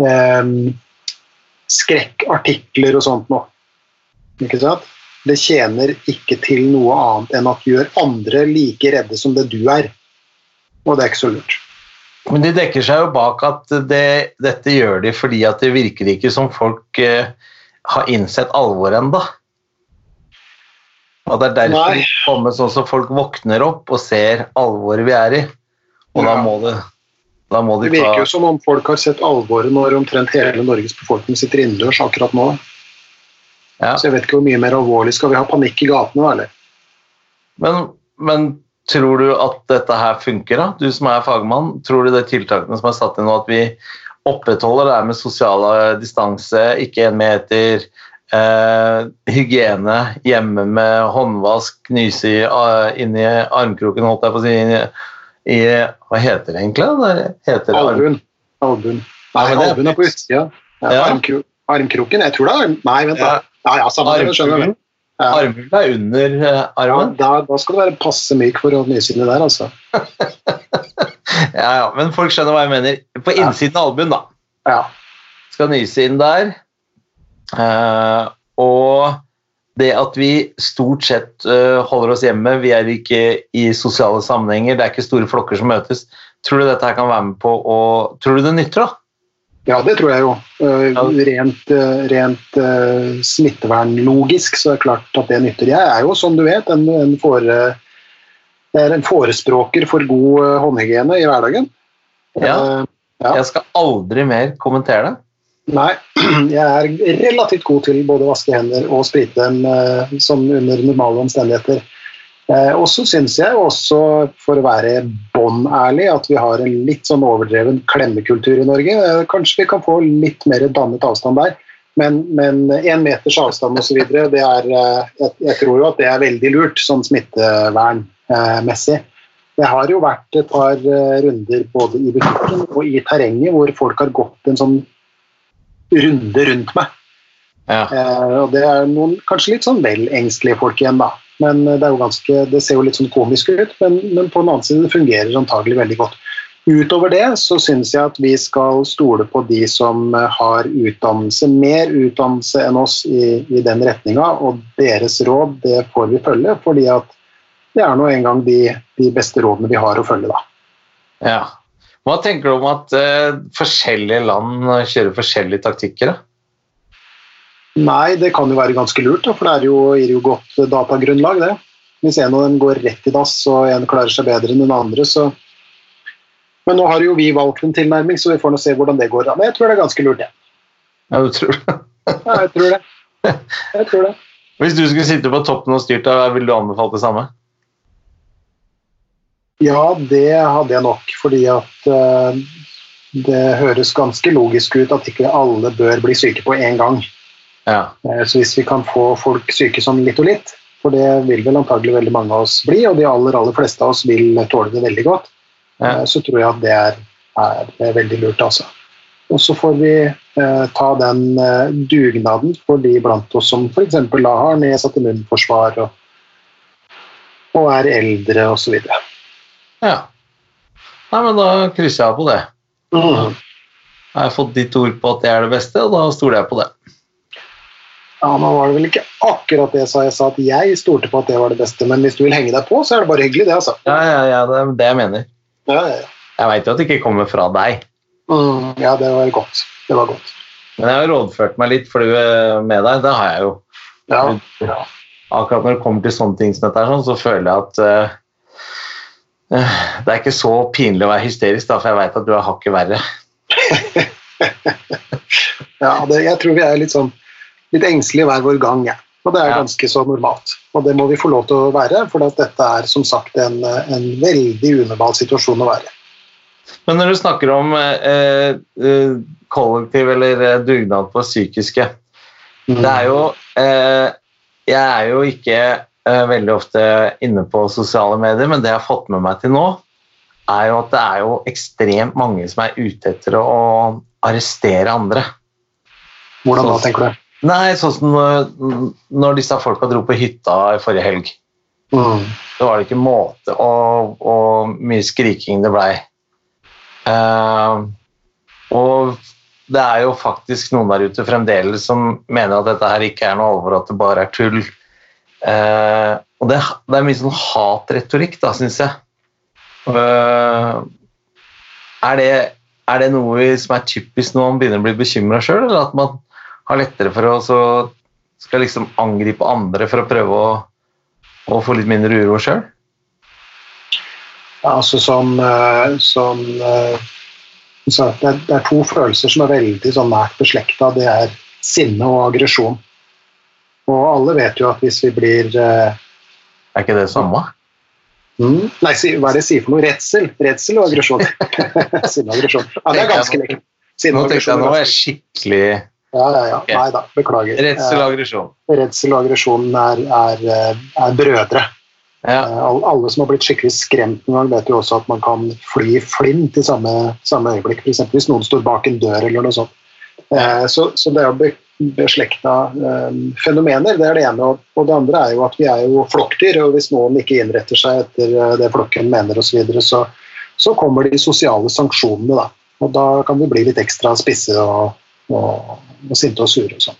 S2: Um, skrekkartikler og sånt nå. Ikke sant? Det tjener ikke til noe annet enn at du gjør andre like redde som det du er. Og det er ikke så lurt.
S1: Men de dekker seg jo bak at det, dette gjør de fordi at det virker ikke som folk eh, har innsett alvoret ennå. Og det er derfor
S2: Nei.
S1: det kommer sånn som folk våkner opp og ser alvoret vi er i. Og da må det da må de
S2: Det virker
S1: ta
S2: jo som om folk har sett alvoret når omtrent hele Norges befolkning sitter innendørs akkurat nå.
S1: Ja.
S2: Så jeg vet ikke hvor mye mer alvorlig skal vi ha panikk i gatene, eller?
S1: men, men tror du at dette her funker, da? Du som er fagmann. Tror du det tiltakene som er satt inn nå, at vi opprettholder det her med sosiale distanse, ikke en meter, eh, hygiene hjemme med håndvask, nyse i, uh, inni armkroken, holdt jeg på å si, i, i Hva heter det egentlig? Det heter arm-
S2: Albuen. Albuen. Nei, albuen er på utsida. Ja,
S1: Ja.
S2: armkro armkroken? Jeg tror det er Nei, vent, da.
S1: Ja.
S2: Ja, ja, samme det, skjønner du. Ja.
S1: armhulen er under armen.
S2: Ja, da, da skal du være passe myk for å nyse inni der, altså. [laughs]
S1: Ja, ja, men folk skjønner hva jeg mener. På innsiden av albuen, da.
S2: Ja.
S1: skal nyse inn der. Uh, og det at vi stort sett uh, holder oss hjemme, vi er ikke i sosiale sammenhenger, det er ikke store flokker som møtes. Tror du dette her kan være med på å Tror du det nytter, da?
S2: Ja, det tror jeg jo. Eh, Rent, eh, rent eh, smittevernlogisk så er det klart at det nytter. Jeg er jo, som du vet, en, en, fore, er en forespråker for god håndhygiene i hverdagen.
S1: Ja.
S2: Ja.
S1: Jeg skal aldri mer kommentere det.
S2: Nei, [clears throat] jeg er relativt god til både å vaske hender og sprite dem eh, sånn under normale omstendigheter. Eh, og så syns jeg også, for å være bånn ærlig, at vi har en litt sånn overdreven klemmekultur i Norge. Eh, kanskje vi kan få litt mer dannet avstand der. Men, men en meters avstand osv., eh, jeg, tror jo at det er veldig lurt sånn smittevernmessig. Det har jo vært et par runder både i butikken og i terrenget hvor folk har gått en sånn runde rundt meg.
S1: Ja.
S2: Og det er noen kanskje litt sånn vel engstelige folk igjen, da. Men eh, det, ganske, det ser jo litt sånn komisk ut, men, men på den annen side det fungerer antagelig veldig godt. Utover det så syns jeg at vi skal stole på de som eh, har utdannelse, mer utdannelse enn oss i, i den retninga, og deres råd det får vi følge, fordi at det er nå engang de, de beste rådene vi har å følge, da.
S1: ja. Hva tenker du om at uh, forskjellige land kjører forskjellige taktikker? Da?
S2: Nei, det kan jo være ganske lurt, for det er jo, gir jo godt datagrunnlag, det. Hvis en av dem går rett i dass og en klarer seg bedre enn den andre, så Men nå har jo vi valgt en tilnærming, så vi får nå se hvordan det går. Men jeg tror det er ganske lurt, jeg.
S1: Ja, du tror det? [laughs]
S2: Ja, jeg tror det. Jeg tror det.
S1: Hvis du skulle sitte på toppen og styrt, da ville du anbefalt det samme?
S2: Ja, det hadde jeg nok, fordi at uh, det høres ganske logisk ut at ikke alle bør bli syke på én gang.
S1: Ja.
S2: Eh, Så hvis vi kan få folk syke sånn litt og litt, for det vil vel antagelig veldig mange av oss bli, og de aller, aller fleste av oss vil tåle det veldig godt,
S1: Ja.
S2: eh, så tror jeg at det er, er, veldig lurt, altså. Og så får vi eh, ta den eh, dugnaden for de blant oss som f.eks. har nedsatt immunforsvar og, og er eldre osv.
S1: ja. Nei, men da krysser jeg på det.
S2: Mm.
S1: Jeg har fått ditt ord på at det er det beste, og da stoler jeg på det.
S2: Ja, nå var det vel ikke akkurat det jeg sa. Jeg sa at jeg stolte på at det var det beste, men hvis du vil henge deg på, så er det bare hyggelig, det, altså.
S1: Ja, ja, ja, det er det jeg mener.
S2: Ja, ja.
S1: Jeg veit jo at det ikke kommer fra deg,
S2: Mm, ja det var godt. Det var godt.
S1: men jeg har rådført meg litt for du er med deg. Det har jeg jo.
S2: Ja. ja.
S1: Akkurat når det kommer til sånne ting som dette, her, sånn, så føler jeg at eh, eh, det er ikke så pinlig å være hysterisk, da, for jeg veit at du er hakket verre. [laughs]
S2: ja det, jeg tror vi er litt sånn litt engstelige hver vår gang, ja. Og det er ganske så normalt. Og det må vi få lov til å være, for at dette er som sagt en, en veldig unormal situasjon å være.
S1: Men når du snakker om eh, eh, kollektiv eller eh, dugnad på psykiske Det er jo eh, Jeg er jo ikke eh, veldig ofte inne på sosiale medier, men det jeg har fått med meg til nå, er jo at det er jo ekstremt mange som er ute etter å arrestere andre.
S2: Hvordan da, tenker du?
S1: Nei, sånn som når, når disse folka dro på hytta i forrige helg.
S2: Mm.
S1: Så var det ikke måte og, og mye skriking det blei. Uh, og det er jo faktisk noen der ute fremdeles som mener at dette her ikke er noe alvor, at det bare er tull. Uh, og det, det, er mye sånn hatretorikk, da, syns jeg. Uh, er, det, er, det, noe som er typisk når man begynner å bli bekymra sjøl, eller at man har lettere for å så skal liksom angripe andre for å prøve å, å få litt mindre uro sjøl?
S2: Ja, altså som, sånn som eh, det er, det er, to følelser som er veldig sånn nært beslekta. Det er sinne og aggresjon. Og alle vet jo at hvis vi blir uh,
S1: Er ikke det samme?
S2: Mm, nei, hva er det jeg sier for noe? Redsel? Redsel og aggresjon. [laughs] sinne og aggresjon. Ja, det er ganske likt.
S1: Nå tenkte jeg nå er jeg skikkelig
S2: ja, ja, ja. Nei da, beklager.
S1: Redsel og aggresjon.
S2: Redsel og aggresjon er, er, er brødre. Ja. Eh, alle som har blitt skikkelig skremt en gang, vet jo også at man kan fly flint i samme, samme øyeblikk. F.eks. hvis noen står bak en dør eller noe sånt. Eh, så, så, det jo beslekta fenomener, det er det ene. Og det andre er jo at vi er jo flokkdyr, og hvis noen ikke innretter seg etter det flokken mener osv., så, videre, så så kommer de sosiale sanksjonene. da. Og da kan vi bli litt ekstra spisse og, og, og sinte og sure og sånn.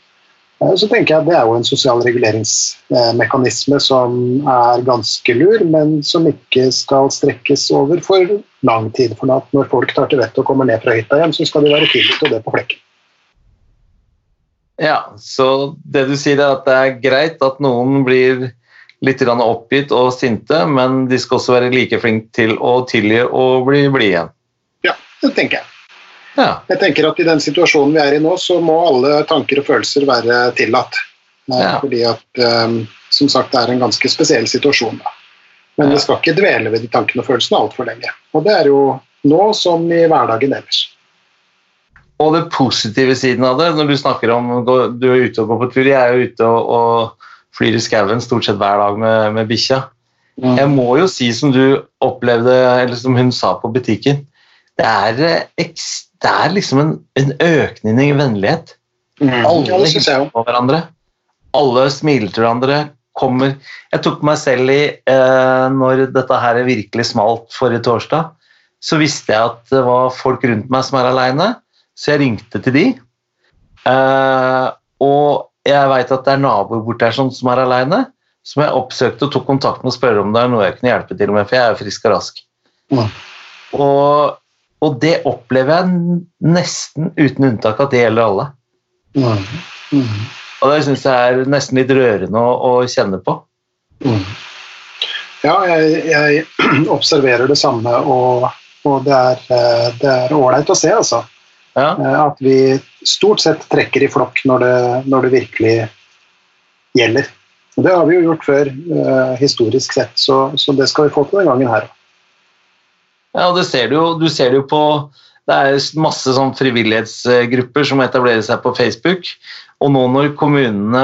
S2: Eh, så tenker jeg at Det er jo en sosial reguleringsmekanisme som er ganske lur, men som ikke skal strekkes over for lang tid. For når folk tar til vettet og kommer ned fra hytta igjen, så skal de være tilgitt, og det på flekken.
S1: Ja, så det du sier er at det er greit at noen blir litt oppgitt og sinte, men de skal også være like flinke til å tilgi og bli blide igjen.
S2: Ja, det tenker jeg. Ja. Jeg tenker at I den situasjonen vi er i nå, så må alle tanker og følelser være tillatt. Eh, ja. Fordi at, um, som sagt, det er en ganske spesiell situasjon. Da. Men ja. vi skal ikke dvele ved de tankene og følelsene altfor lenge. Og det er jo nå som i hverdagen ellers.
S1: Og det positive siden av det, når du snakker om du er ute og går på tur Jeg er jo ute og, og flyr i skauen stort sett hver dag med, med bikkja. Mm. Jeg må jo si som du opplevde, eller som hun sa på butikken, det er ekstremt det er liksom en, en økning i vennlighet. Mm. Alle hilser på hverandre. Alle smiler til hverandre. Kommer Jeg tok meg selv i eh, Når dette her virkelig smalt forrige torsdag, så visste jeg at det var folk rundt meg som er aleine, så jeg ringte til de. Eh, og jeg veit at det er naboer borte her som er aleine, som jeg oppsøkte og tok kontakt med og spurte om det er noe jeg kunne hjelpe til med, for jeg er jo frisk og rask. Mm. Og og det opplever jeg nesten uten unntak at det gjelder alle. Mm. Mm. Og det syns jeg er nesten litt rørende å, å kjenne på. Mm.
S2: Ja, jeg, jeg, [clears throat] observerer det samme, og, og det er ålreit å se, altså. Ja. Eh, at vi stort sett trekker i flokk når det, når det virkelig gjelder. Og det har vi jo gjort før, uh, historisk sett, så, så, det skal vi få til den gangen her òg.
S1: Ja, og det ser du, jo, du ser det jo på Det er masse sånn frivillighetsgrupper som etablerer seg på Facebook. Og nå når kommunene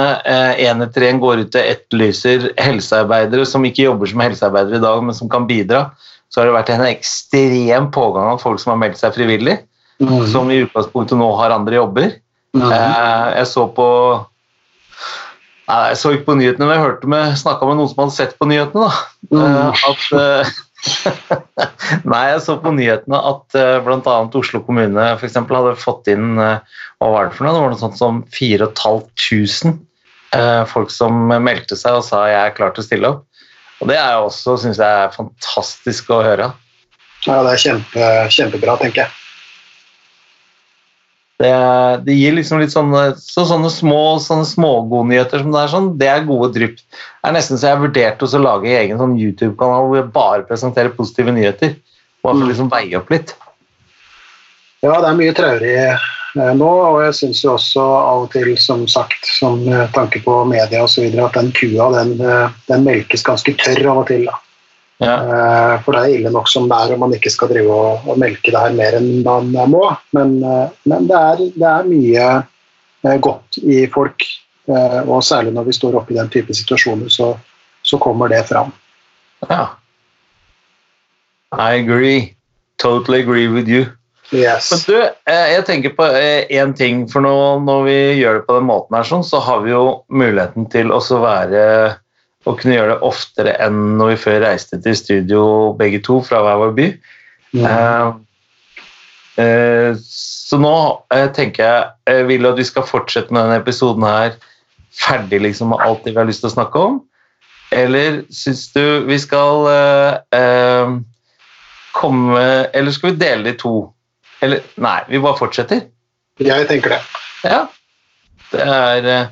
S1: én etter én går ut og etterlyser helsearbeidere som ikke jobber som helsearbeidere i dag, men som kan bidra, så har det vært en ekstrem pågang av folk som har meldt seg frivillig, mm. som i utgangspunktet nå har andre jobber. Mm. Jeg så på Nei, jeg så ikke på nyhetene, men jeg hørte med, snakka med noen som hadde sett på nyhetene. da, mm. At [laughs] Nei, jeg så på nyhetene at uh, eh, bl.a. Oslo kommune for eksempel, hadde fått inn uh, hva var det for noe? Det var noe sånt som 4500 uh, folk som meldte seg og sa jeg er klar til å stille opp. Og det er også, syns jeg, er fantastisk å høre.
S2: Ja, det er kjempe, kjempebra, tenker jeg.
S1: Det, det, gir liksom litt sånne, så, sånne små sånne smågodnyheter som det er sånn, det er gode drypp. Det er nesten så jeg vurderte å lage egen sånn YouTube-kanal hvor jeg bare presenterer positive nyheter. Bare for mm. liksom veie opp litt.
S2: Ja, det er mye traurig eh, nå, og jeg syns jo også av og til, som sagt, som tanke på media osv., at den kua den, eh, den melkes ganske tørr av og til. da. Ja. Eh, for det er ille nok som det er om man ikke skal drive og, og melke det her mer enn man må. Men, eh, men det, er, det, er, mye eh, godt i folk, og særlig når vi står oppe i den type situasjoner, så, så kommer det fram.
S1: Ja. I agree. Totally agree with you.
S2: Yes.
S1: Men du, jeg tenker på én ting, for nå, når vi gjør det på den måten her, sånn, så har vi jo muligheten til å være og kunne gjøre det oftere enn når vi før reiste til studio begge to fra hver vår by. Mm. Uh, Eh, så nå eh, tenker jeg jeg Vil at vi skal fortsette med denne episoden her ferdig liksom med alt det vi har lyst til å snakke om? Eller syns du vi skal komme Eller skal vi dele det i to? Eller Nei, vi bare fortsetter.
S2: Jeg tenker det.
S1: Ja. Det er,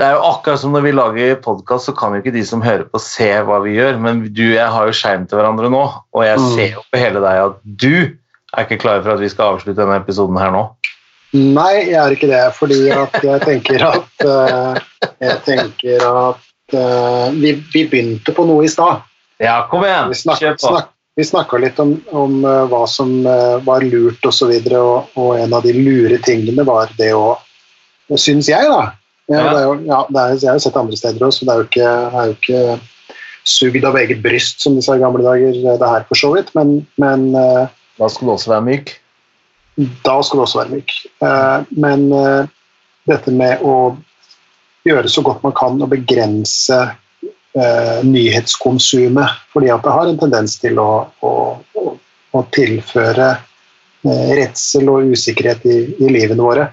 S1: det er jo akkurat som når vi lager podkast, så kan jo ikke de som hører på, se hva vi gjør. Men du og jeg har jo skjerm til hverandre nå, og jeg
S2: Mm.
S1: ser jo på hele deg at du er ikke klar for at vi skal avslutte denne episoden her nå.
S2: Nei, jeg er ikke det, fordi at jeg tenker at eh, Jeg tenker at eh, vi, vi begynte på noe i stad.
S1: Ja, kom igjen!
S2: Vi, snak, snakka litt om, om eh, hva som eh, var lurt osv., og, så videre, og, og en av de lure tingene var det å Syns jeg, da. Ja,
S1: Ja.
S2: Det jo, ja, det er, jeg har jo sett andre steder også, så det er jo ikke, er jo ikke sugd av eget bryst, som de sa i gamle dager, det her for så vidt, men, men eh,
S1: Da skal du også være myk.
S2: da skal du også være myk. Eh, men eh, dette med å gjøre så godt man kan og begrense eh, nyhetskonsumet, fordi at det har en tendens til å, å, å, å tilføre eh, redsel og usikkerhet i, i livene våre.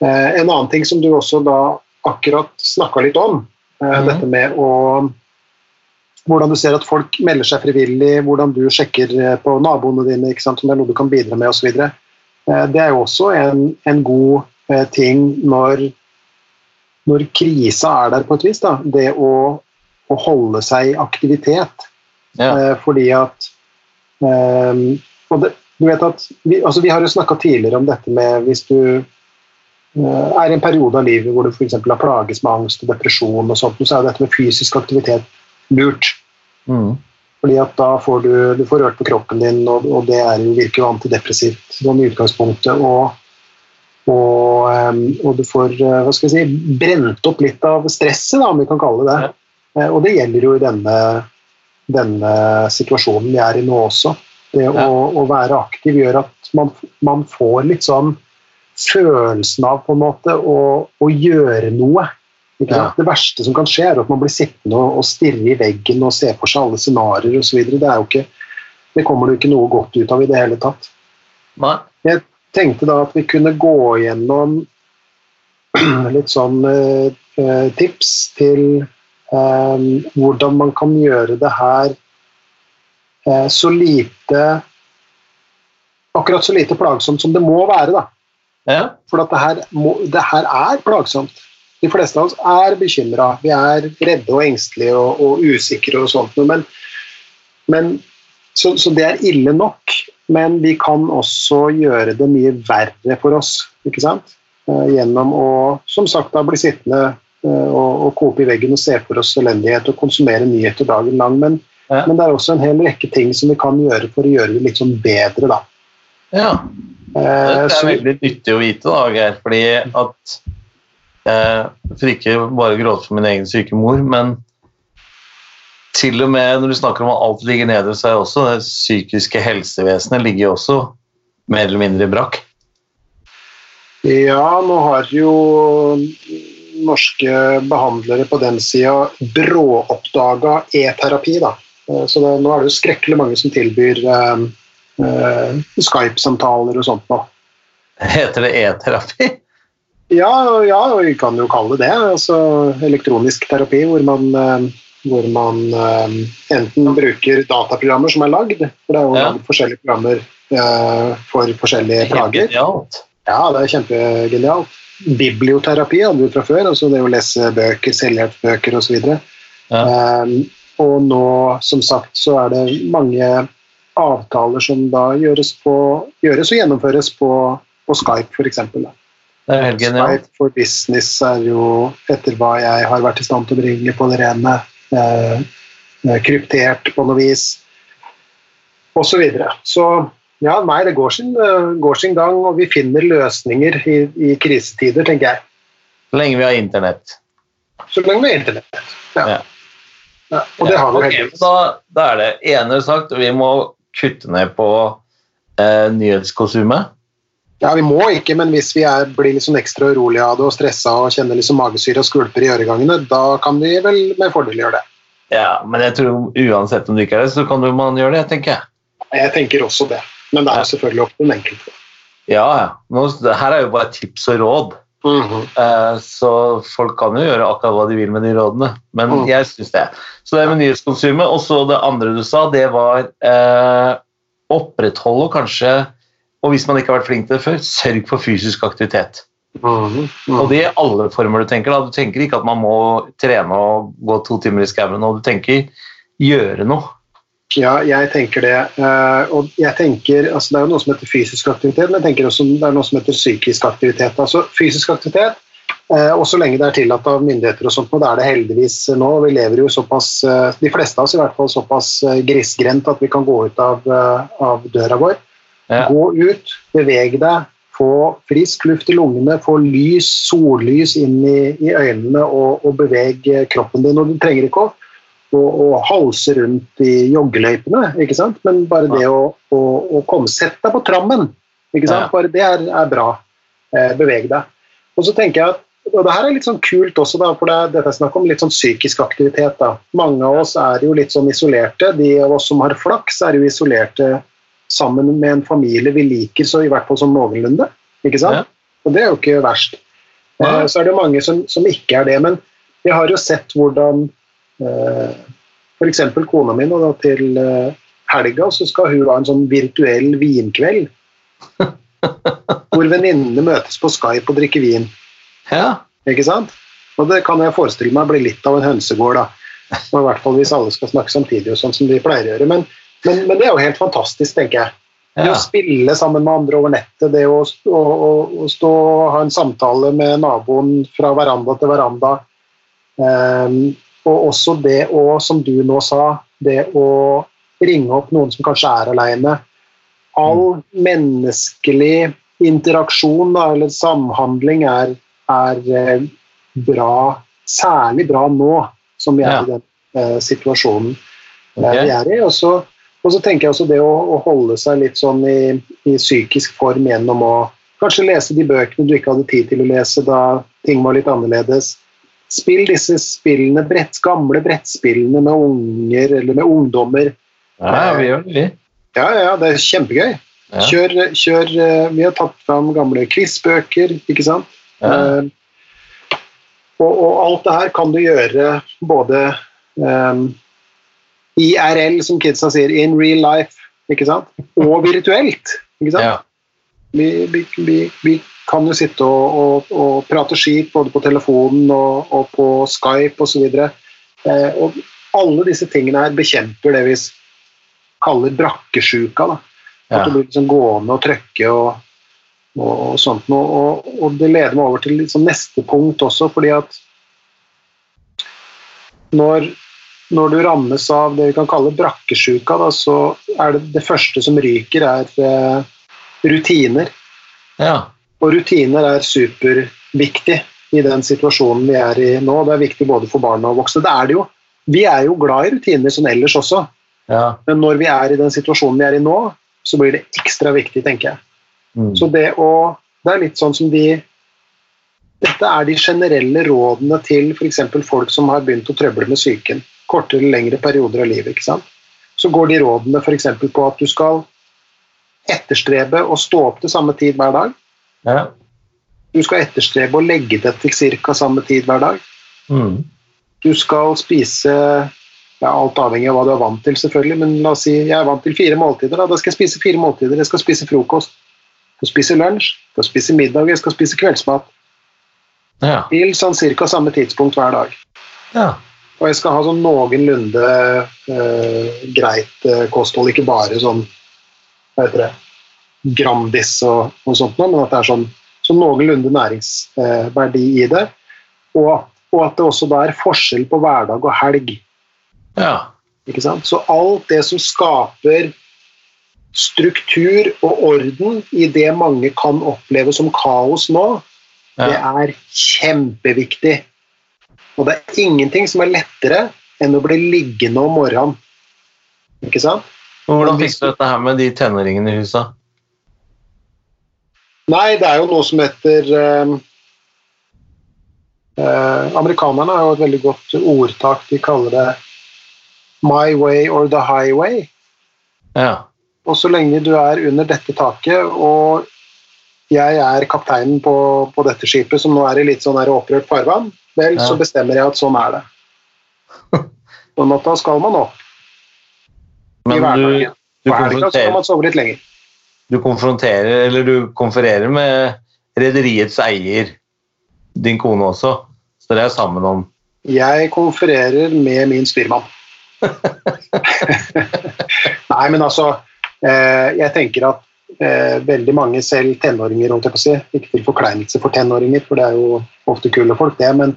S2: Eh, en annen ting som du også da akkurat snakka litt om,
S1: Mhm.
S2: dette med å hvordan du ser at folk melder seg frivillig, hvordan du sjekker eh, på naboene dine, ikke sant, om det er noe du kan bidra med osv. Det er jo også en, en god ting når, når krisa er der på et vis. Da. Det å, å holde seg i aktivitet.
S1: Ja.
S2: Eh, fordi at eh, og det, du vet at vi, altså vi har jo snakka tidligere om dette med hvis du er i en periode av livet hvor du f.eks. har plages med angst og depresjon, og sånt, så er dette med fysisk aktivitet lurt.
S1: Mm.
S2: Fordi at da får du, du får rørt på kroppen din, og, og det er jo, virker jo antidepressivt sånn i utgangspunktet. Og, og, og du får eh, hva skal jeg si, brent opp litt av stresset, da, om vi kan kalle det det. Eh, Og det gjelder jo i denne, denne situasjonen vi er i nå også. Det å, å være aktiv gjør at man, man får litt sånn følelsen av på en måte å, å gjøre noe.
S1: Ja.
S2: Det verste som kan skje, er at man blir sittende og, og stirre i veggen og se for seg alle scenarioer osv. Det, ikke, det kommer det ikke noe godt ut av i det hele tatt.
S1: Nei.
S2: Jeg tenkte da at vi kunne gå gjennom [clears throat] litt sånn eh, eh, tips til eh, hvordan man kan gjøre det her eh, så lite Akkurat så lite plagsomt som det må være, da.
S1: Ja.
S2: For at det, her må, det her er plagsomt. De fleste av oss er bekymra. Vi er redde og engstelige og, og usikre og sånt. Men, men, så, så det er ille nok. Men vi kan også gjøre det mye verre for oss. ikke sant? Eh, gjennom å som sagt da, bli sittende eh, og, og kope i veggen og se for oss elendighet og konsumere nyheter dagen lang. Men,
S1: Ja.
S2: men det er også en hel rekke ting som vi kan gjøre for å gjøre det litt sånn bedre. da.
S1: ja.
S2: Eh,
S1: Det er veldig nyttig å vite, da, Geir. Fordi at eh, For ikke bare å gråte for min egen syke mor, men til og med når du snakker om at alt ligger nede, hos deg også det psykiske helsevesenet ligger jo også mer eller mindre i brakk.
S2: Ja, nå har jo norske behandlere på den sida bråoppdaga e-terapi. da. Eh, Så det, nå er det jo skrekkelig mange som tilbyr eh, eh, Skype-samtaler og sånt nå.
S1: Heter det e-terapi?
S2: Ja, ja, vi kan jo kalle det det. Altså elektronisk terapi hvor man, eh, hvor man eh, enten bruker dataprogrammer som er lagd, for det er jo
S1: Ja.
S2: lagd forskjellige programmer eh, for forskjellige plager. Ja, det er kjempegenialt. Biblioterapi hadde vi fra før, altså det å lese bøker, selvhjelpsbøker osv.
S1: Ja.
S2: Um, og nå, som sagt, så er det mange avtaler som da gjøres, på, gjøres og gjennomføres på, på Skype, f.eks. Skype for business er jo, etter hva jeg har vært i stand til å bringe på det rene, eh, eh, kryptert på noe vis, osv. Så, videre. så ja, nei, det går sin, eh, går sin gang, og vi finner løsninger i, i krisetider, tenker jeg.
S1: Så lenge vi har internett.
S2: Så lenge vi har internett. Ja.
S1: Ja.
S2: Ja, og det har vi
S1: okay,
S2: heldigvis.
S1: Da, da er det ene sagt, vi må kutte ned på eh, nyhetskonsumet.
S2: Ja, Vi må ikke, men hvis vi er, blir sånn ekstra urolige av det og stressa og kjenner liksom magesyre og skvulper i øregangene, da kan vi vel med fordel gjøre det.
S1: Ja, men jeg tror uansett om du ikke er det, så kan man gjøre det, tenker jeg.
S2: Jeg tenker også det. Men det er jo selvfølgelig opp til den enkelte.
S1: Ja, ja. Nå, her er jo bare tips og råd.
S2: Mhm.
S1: -hmm. Så folk kan jo gjøre akkurat hva de vil med de rådene, men
S2: Mm.
S1: jeg syns det. Så det med nyhetskonsumet. Og så det andre du sa, det var eh, opprettholde og kanskje, og hvis man ikke har vært flink til det før, sørg for fysisk aktivitet.
S2: Mhm.
S1: Og det i alle former du tenker. da. Du tenker ikke at man må trene og gå to timer i skauen, og du tenker gjøre noe.
S2: Ja, jeg tenker det. Eh, og jeg tenker, altså Det er jo noe som heter fysisk aktivitet, men jeg tenker også det er noe som heter psykisk aktivitet. Altså Fysisk aktivitet, eh, og så lenge det er tillatt av myndigheter og sånt, og det er det heldigvis nå. Vi lever jo såpass, eh, de fleste av oss i hvert fall, såpass grisgrendt at vi kan gå ut av, av døra vår.
S1: Ja.
S2: Gå ut, beveg deg, få frisk luft i lungene, få lys, sollys inn i, i øynene og, og beveg kroppen din. Og du trenger ikke å, å, og halse rundt i joggeløypene, ikke sant? men bare det å, å, å komme Sett deg på trammen, ikke sant? Bare det er, er bra. Eh, beveg deg. Og så tenker jeg at og det her er litt sånn kult også, da, for det, dette er snakk om litt sånn psykisk aktivitet. da. Mange av oss er jo litt sånn isolerte. De av oss som har flaks, er jo isolerte sammen med en familie vi liker, så i hvert fall sånn noenlunde. Ikke sant?
S1: Ja.
S2: Og det er jo ikke verst.
S1: Ja.
S2: Eh, så er det mange som, som ikke er det. Men jeg har jo sett hvordan f.eks. kona mi nå da, til eh, helga så skal hun ha en sånn virtuell vinkveld. [laughs] hvor venninnene møtes på Skype og drikker vin.
S1: Ja.
S2: Ikke sant? Og det kan jeg forestille meg blir litt av en hønsegård, da. Og I hvert fall hvis alle skal snakke samtidig, og sånn som de pleier å gjøre. Men, men, men det er jo helt fantastisk, tenker jeg. Det
S1: ja.
S2: å spille sammen med andre over nettet, det å, å, å, stå og ha en samtale med naboen fra veranda til veranda. Ehm, og også det å, som du nå sa, det å ringe opp noen som kanskje er aleine. All menneskelig interaksjon da, eller samhandling er, er eh, bra, særlig bra nå som vi er
S1: Ja.
S2: i den eh, situasjonen
S1: okay.
S2: Vi er i. Og så, og så tenker jeg også det å, å holde seg litt sånn i, i psykisk form gjennom å kanskje lese de bøkene du ikke hadde tid til å lese da ting var litt annerledes. Spill disse spillene, brett, gamle brettspillene med unger eller med ungdommer.
S1: ja, vi gjør det, vi.
S2: Ja, ja, det er kjempegøy.
S1: Ja.
S2: Kjør, kjør eh, Vi har tatt fram gamle quizbøker, ikke sant?
S1: Ja.
S2: Uh, og, og alt det her kan du gjøre både um, IRL, som kidsa sier, in real life, ikke sant? og virtuelt. Ikke sant?
S1: Ja.
S2: Vi, vi, vi, vi kan jo sitte og, og, og prate skit både på telefonen og, og på Skype osv. Eh, og alle disse tingene her bekjemper det vi kaller brakkesjuka. Da. At
S1: Ja.
S2: du blir liksom gående og trøkke og, og, sånt noe. Og, og det leder meg over til liksom neste punkt også, fordi at når, når du rammes av det vi kan kalle brakkesjuka, da, så er det det første som ryker, er eh, rutiner.
S1: ja.
S2: Og rutiner er superviktig i den situasjonen vi er i nå. Det er viktig både for barna og voksne. Det er det jo. Vi er jo glad i rutiner sånn ellers også,
S1: ja.
S2: men når vi er i den situasjonen vi er i nå, så blir det ekstra viktig, tenker jeg.
S1: Mm.
S2: Så det å Det er litt sånn som de Dette er de generelle rådene til f.eks. folk som har begynt å trøble med psyken. Kortere eller lengre perioder av livet. ikke sant? Så går de rådene f.eks. på at du skal etterstrebe å stå opp til samme tid hver dag.
S1: Ja.
S2: Du skal etterstrebe å legge deg til ca. samme tid hver dag.
S1: Mm.
S2: Du skal spise ja, Alt avhengig av hva du er vant til, selvfølgelig, men la oss si jeg er vant til fire måltider. Da, da skal jeg spise fire måltider. Jeg skal spise frokost, jeg skal spise lunsj, jeg skal spise middag, jeg skal spise kveldsmat.
S1: ja.
S2: Til sånn ca. samme tidspunkt hver dag.
S1: ja.
S2: Og jeg skal ha sånn noenlunde eh, greit eh, kosthold, ikke bare sånn hva heter det, Grandis og, og sånt men at det er sånn, sånn noenlunde næringsverdi i det. Og, og at det også da er forskjell på hverdag og helg.
S1: ja.
S2: Ikke sant? Så alt det som skaper struktur og orden i det mange kan oppleve som kaos nå, det er kjempeviktig. Og det er ingenting som er lettere enn å bli liggende om morgenen. Ikke sant?
S1: Hvordan fikk du dette her med de tenåringene i huset?
S2: Nei, det er jo noe som heter eh, eh, Amerikanerne har jo et veldig godt ordtak. De kaller det 'my way or the highway'.
S1: Ja.
S2: Og så lenge du er under dette taket, og jeg er kapteinen på, på dette skipet, som nå er i litt sånn opprørt farvann, vel,
S1: Ja.
S2: så bestemmer jeg at sånn er det. Sånn at da skal man opp i
S1: Men du,
S2: hverdagen.
S1: du,
S2: På helga
S1: skal
S2: man sove litt lenger.
S1: Du konfronterer Eller du konfererer med rederiets eier, din kone også. Så dere er sammen om
S2: Jeg konfererer med min styrmann. [laughs] Nei, men altså eh, Jeg tenker at eh, veldig mange, selv tenåringer, holdt jeg på å si, ikke til forkleinelse for tenåringer, for det er jo ofte kule folk, det, men,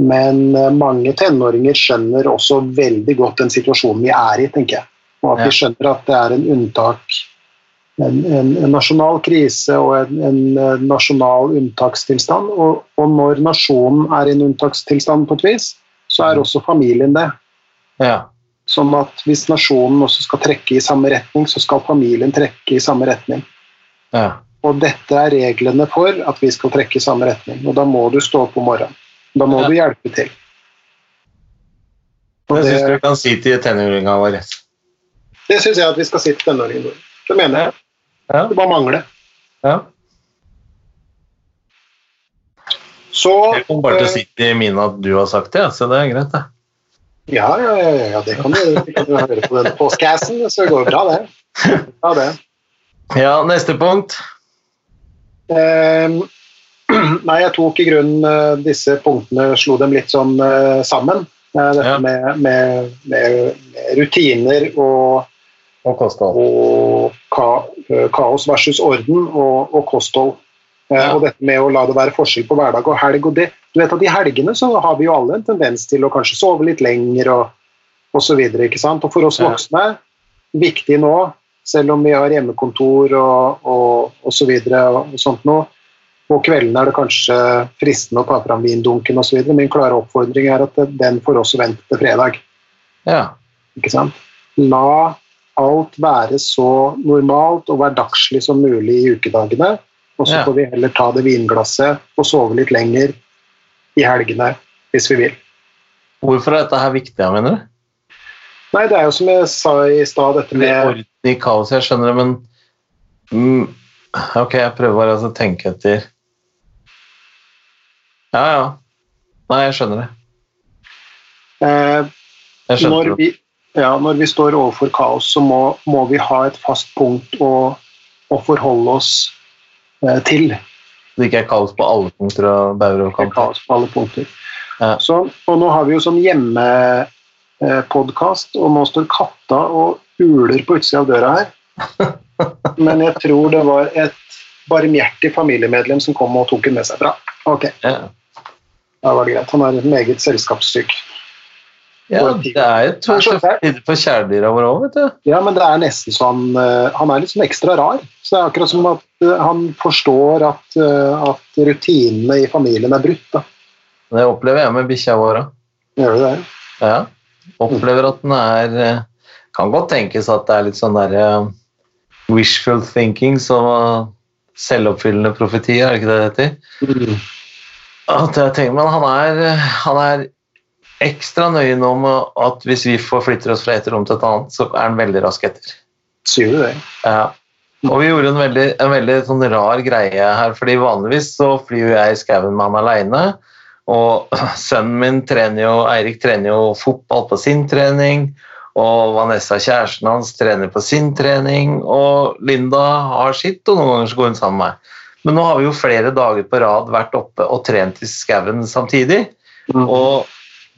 S2: men eh, mange tenåringer skjønner også veldig godt den situasjonen vi er i, tenker jeg. Og at de skjønner at det er en unntak, en, en, en nasjonal krise og en, en eh, nasjonal unntakstilstand. Og, og når nasjonen er i en unntakstilstand på et vis, så er også familien det.
S1: Ja.
S2: Sånn at hvis nasjonen også skal trekke i samme retning, så skal familien trekke i samme retning.
S1: ja.
S2: Og dette er reglene for at vi skal trekke i samme retning. Og da må du stå opp om morgenen. Da må
S1: Ja.
S2: du hjelpe til. Og
S1: Det syns du kan si til tenåringene vår.
S2: det syns jeg at vi skal si til tenåringene våre. Det mener jeg.
S1: Ja.
S2: Det bare mangler.
S1: ja.
S2: Så
S1: Jeg kommer bare til å
S2: sitte
S1: si til Mine at du har sagt det, så det er greit, det.
S2: Ja, ja, ja, ja, det kan du, det kan du høre på den postcassen, så det går bra, det. Ja, det. [laughs]
S1: Ja, neste punkt.
S2: Ehm, [clears throat] Nei, jeg tok i grunnen eh, disse punktene, slo dem litt sånn eh, sammen. Eh, Dette
S1: Ja.
S2: med, med, med, med rutiner og,
S1: Og kosthold.
S2: og ka, eh, kaos versus orden og, og kosthold. Eh,
S1: Ja.
S2: Og dette med å la det være forskjell på hverdag og helg. og det, du vet at I helgene så har vi jo alle en tendens til å kanskje sove litt lenger og, så videre. ikke sant? Og for oss voksne Ja. viktig nå, selv om vi har hjemmekontor og, og, og så videre og, og sånt nå, på kveldene er det kanskje fristende å ta fram vindunken osv. Min klare oppfordring er at den får også vente til fredag.
S1: Ja.
S2: ikke sant? La alt være så normalt og hverdagslig som mulig i ukedagene. Og så
S1: Ja.
S2: får vi heller ta det vinglasset og sove litt lenger i helgene hvis vi vil.
S1: Hvorfor er dette her viktig, mener du?
S2: Nei, det er jo som jeg sa i stad, dette
S1: Med
S2: det
S1: orden i kaos, jeg skjønner det, men mm, Ok, jeg prøver bare å tenke etter Ja, ja. Nei, jeg skjønner det.
S2: eh,
S1: Jeg skjønner
S2: når,
S1: det.
S2: vi, ja, når vi står overfor kaos, så må, må vi ha et fast punkt å, å forholde oss eh, til.
S1: Det ikke er kaos på alle punkter og bauger og
S2: er
S1: kanter.
S2: kaos på alle punkter.
S1: Ja.
S2: Så, og nå har vi jo sånn hjemmepodkast, og nå står katta og uler på utsida av døra her. [laughs] Men jeg tror det var et barmhjertig familiemedlem som kom og tok den med seg. Bra. Ok,
S1: Ja.
S2: da var det greit. Han er meget selskapssyk.
S1: Ja, det er jo to
S2: er så
S1: tider for kjæledyra våre òg, vet du.
S2: Ja, men det er nesten sånn han, Han er litt sånn ekstra rar. Så det er akkurat som at eh, han forstår at, eh, at rutinene i familien er brutt. da.
S1: Det opplever jeg med bikkja vår òg.
S2: Gjør du det?
S1: Ja. Opplever at den er eh, Kan godt tenkes at det er litt sånn derre wishful thinking, så selvoppfyllende profeti, er det ikke det det heter? At jeg tenker, men han er, han er ekstra nøye nå med at hvis vi forflytter oss fra et rom til et annet, så er han veldig rask etter.
S2: Sier du det?
S1: Ja. Og vi gjorde en veldig, en veldig sånn rar greie her, fordi vanligvis så flyr jo jeg i skauen med han aleine. Og [clears throat] sønnen min trener jo, Eirik trener jo fotball på sin trening. Og Vanessa, kjæresten hans, trener på sin trening. Og Linda har sitt, og noen ganger så går hun sammen med meg. Men nå har vi jo flere dager på rad vært oppe og trent i skauen samtidig.
S2: Mm.
S1: Og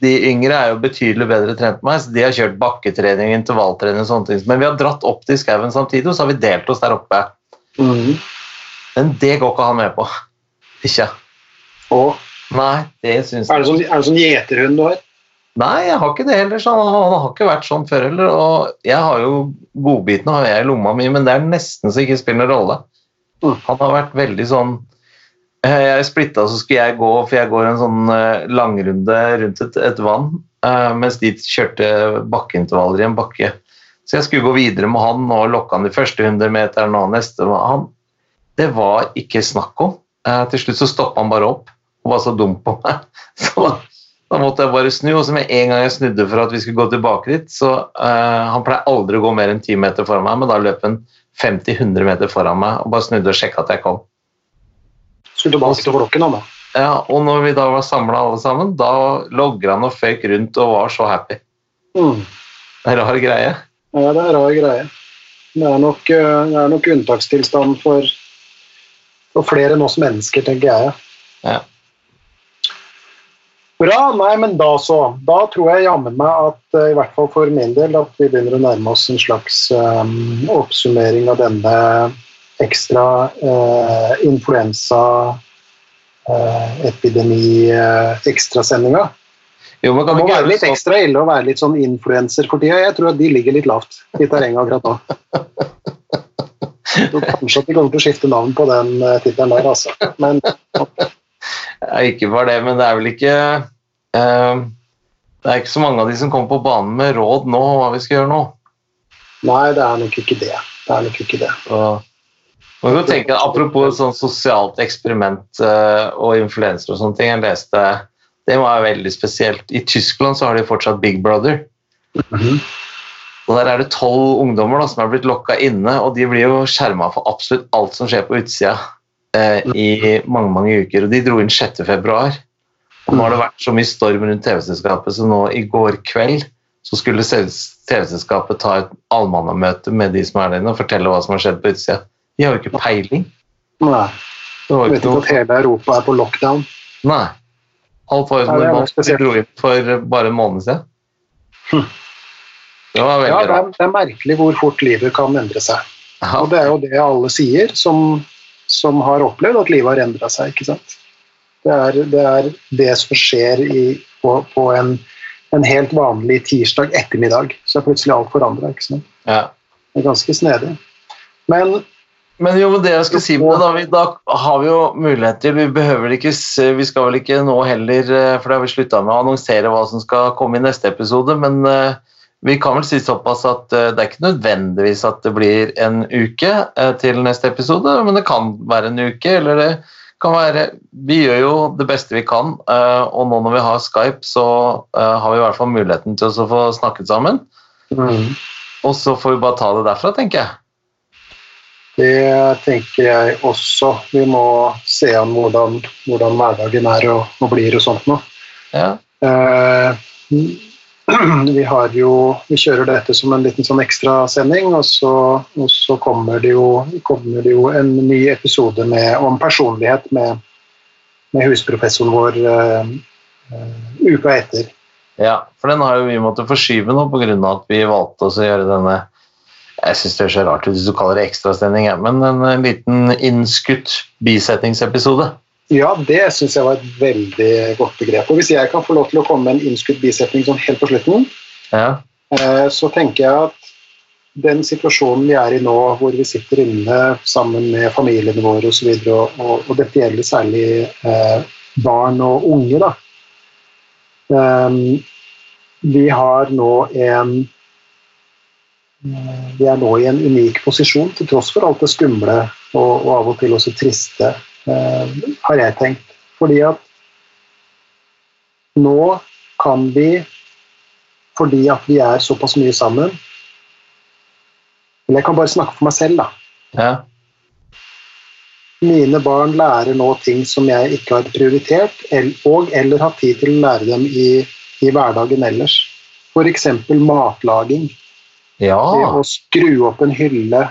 S1: de yngre er jo betydelig bedre trent enn meg, så de har kjørt bakketrening, intervalltrening og sånne ting. Men vi har dratt opp til skauen samtidig, og så har vi delt oss der oppe.
S2: Mm.
S1: Men det går ikke han med på. Ikke.
S2: Og
S1: Nei, det syns
S2: er
S1: jeg
S2: det sånn, er det sånn gjeterhund du har?
S1: Nei, jeg har ikke det heller. Så han, han har ikke vært sånn før heller. Og jeg har jo godbitene har jeg i lomma mi, men det er nesten så ikke spiller noen rolle.
S2: Mm.
S1: Han har vært veldig sånn Jeg splitta, så skulle jeg gå, for jeg går en sånn eh, langrunde rundt et, et vann, eh, mens de kjørte bakkeintervaller i en bakke. Så jeg skulle gå videre med han og lokke han de første 100 meterne og neste. Han, det var ikke snakk om. Eh, Til slutt så stoppa han bare opp og var så dum på meg. [laughs] Så da, Da måtte jeg bare snu, og så med en gang jeg snudde for at vi skulle gå tilbake dit, så uh, Han pleier aldri å gå mer enn 10 meter foran meg, men da løp han 50-100 meter foran meg og bare snudde og sjekka at jeg kom.
S2: Skulle tilbake til flokken, han da.
S1: Ja, og når vi da var samla alle sammen, da logger han og føyk rundt og var så happy.
S2: Mm.
S1: Det er rar greie.
S2: Ja, det er rar greie. Det er nok, eh, det er nok unntakstilstand for, for flere enn oss mennesker, tenker jeg.
S1: Ja.
S2: Bra. Nei, men da så. Da tror jeg jammen meg at, eh, i hvert fall for min del, at vi begynner å nærme oss en slags um, oppsummering av denne ekstra eh, influensa uh, epidemi uh, ekstrasendinga.
S1: Jo,
S2: Det må være litt ekstra ille å være litt sånn influenser for tida. Jeg tror at de ligger litt lavt i terrenget akkurat nå. Så kanskje at de kommer til å skifte navn på den uh, tittelen der, altså. Men
S1: ikke bare det, men det er vel ikke uh, Det er ikke så mange av de som kommer på banen med råd nå hva vi skal gjøre nå.
S2: nei, det er nok ikke det. Det er nok ikke det.
S1: Så, man kan tenke, apropos sånn sosialt eksperiment eh, og influenser og sånne ting. Jeg leste Det var veldig spesielt. I Tyskland så har de fortsatt Big Brother. Og Der er det tolv ungdommer da, som er blitt lokka inne, og de blir jo skjerma for absolutt alt som skjer på utsida eh, i mange mange uker. og De dro inn 6. februar. Og nå har det vært så mye storm rundt TV-selskapet, så nå i går kveld så skulle TV-selskapet ta et allmannamøte med de som er der inne og fortelle hva som har skjedd på utsida. De har jo ikke peiling.
S2: Nei.
S1: Det var
S2: vet
S1: ikke noe
S2: at hele Europa er på lockdown.
S1: Nei. Alt var jo som
S2: det
S1: normalt.
S2: Spesielt.
S1: dro inn for bare en måned siden.
S2: Hm.
S1: Det var veldig
S2: Ja, det er, det er merkelig hvor fort livet kan endre seg.
S1: Aha.
S2: Og det er jo det alle sier, som, som har opplevd at livet har endra seg. ikke sant? Det er det, er det som skjer i, på, på en, en helt vanlig tirsdag ettermiddag. Så er plutselig alt forandra. Det
S1: Ja.
S2: er ganske snedig. Men
S1: Men jo, det jeg skal si med det, da, vi, da har vi jo muligheter. Vi behøver ikke vi skal vel ikke nå heller, eh, for det har vi slutta med å annonsere hva som skal komme i neste episode, men eh, vi kan vel si såpass at eh, det er ikke nødvendigvis at det blir en uke til neste episode, men det kan være en uke, eller det kan være Vi gjør jo det beste vi kan, og nå når vi har Skype, så har vi i hvert fall muligheten til å få snakket sammen.
S2: mm,
S1: Og så får vi bare ta det derfra, tenker jeg.
S2: Det tenker jeg også. Vi må se an hvordan, hvordan hverdagen er og, og blir og sånt noe.
S1: Ja.
S2: Eh, [clears throat] vi har jo Vi kjører dette som en liten sånn ekstrasending, og så, og så kommer, det jo, kommer det jo en ny episode med, om personlighet med, med husprofessoren vår eh, eh, uka etter.
S1: Ja, for den har jo vi måttet forskyve nå pga. at vi valgte oss å gjøre denne Jeg syns det er så rart hvis du kaller det ekstrasending, men en, en liten innskutt bisetningsepisode.
S2: Ja, det syns jeg var et veldig godt begrep. Og hvis jeg kan få lov til å komme med en innskutt bisetning sånn helt på slutten,
S1: Ja.
S2: Eh, så tenker jeg at den situasjonen vi er i nå, hvor vi sitter inne sammen med familiene våre osv., og, og, og dette gjelder særlig eh, barn og unge, da. um, vi har nå en eh, Vi er nå i en unik posisjon, til tross for alt det skumle og, og av og til også triste, eh, har jeg tenkt. Fordi at nå kan vi fordi at vi er såpass mye sammen. Men jeg kan bare snakke for meg selv, da.
S1: ja.
S2: Mine barn lærer nå ting som jeg ikke har prioritert, og eller hatt tid til å lære dem i, i hverdagen ellers. F.eks. matlaging. Det å skru opp en hylle,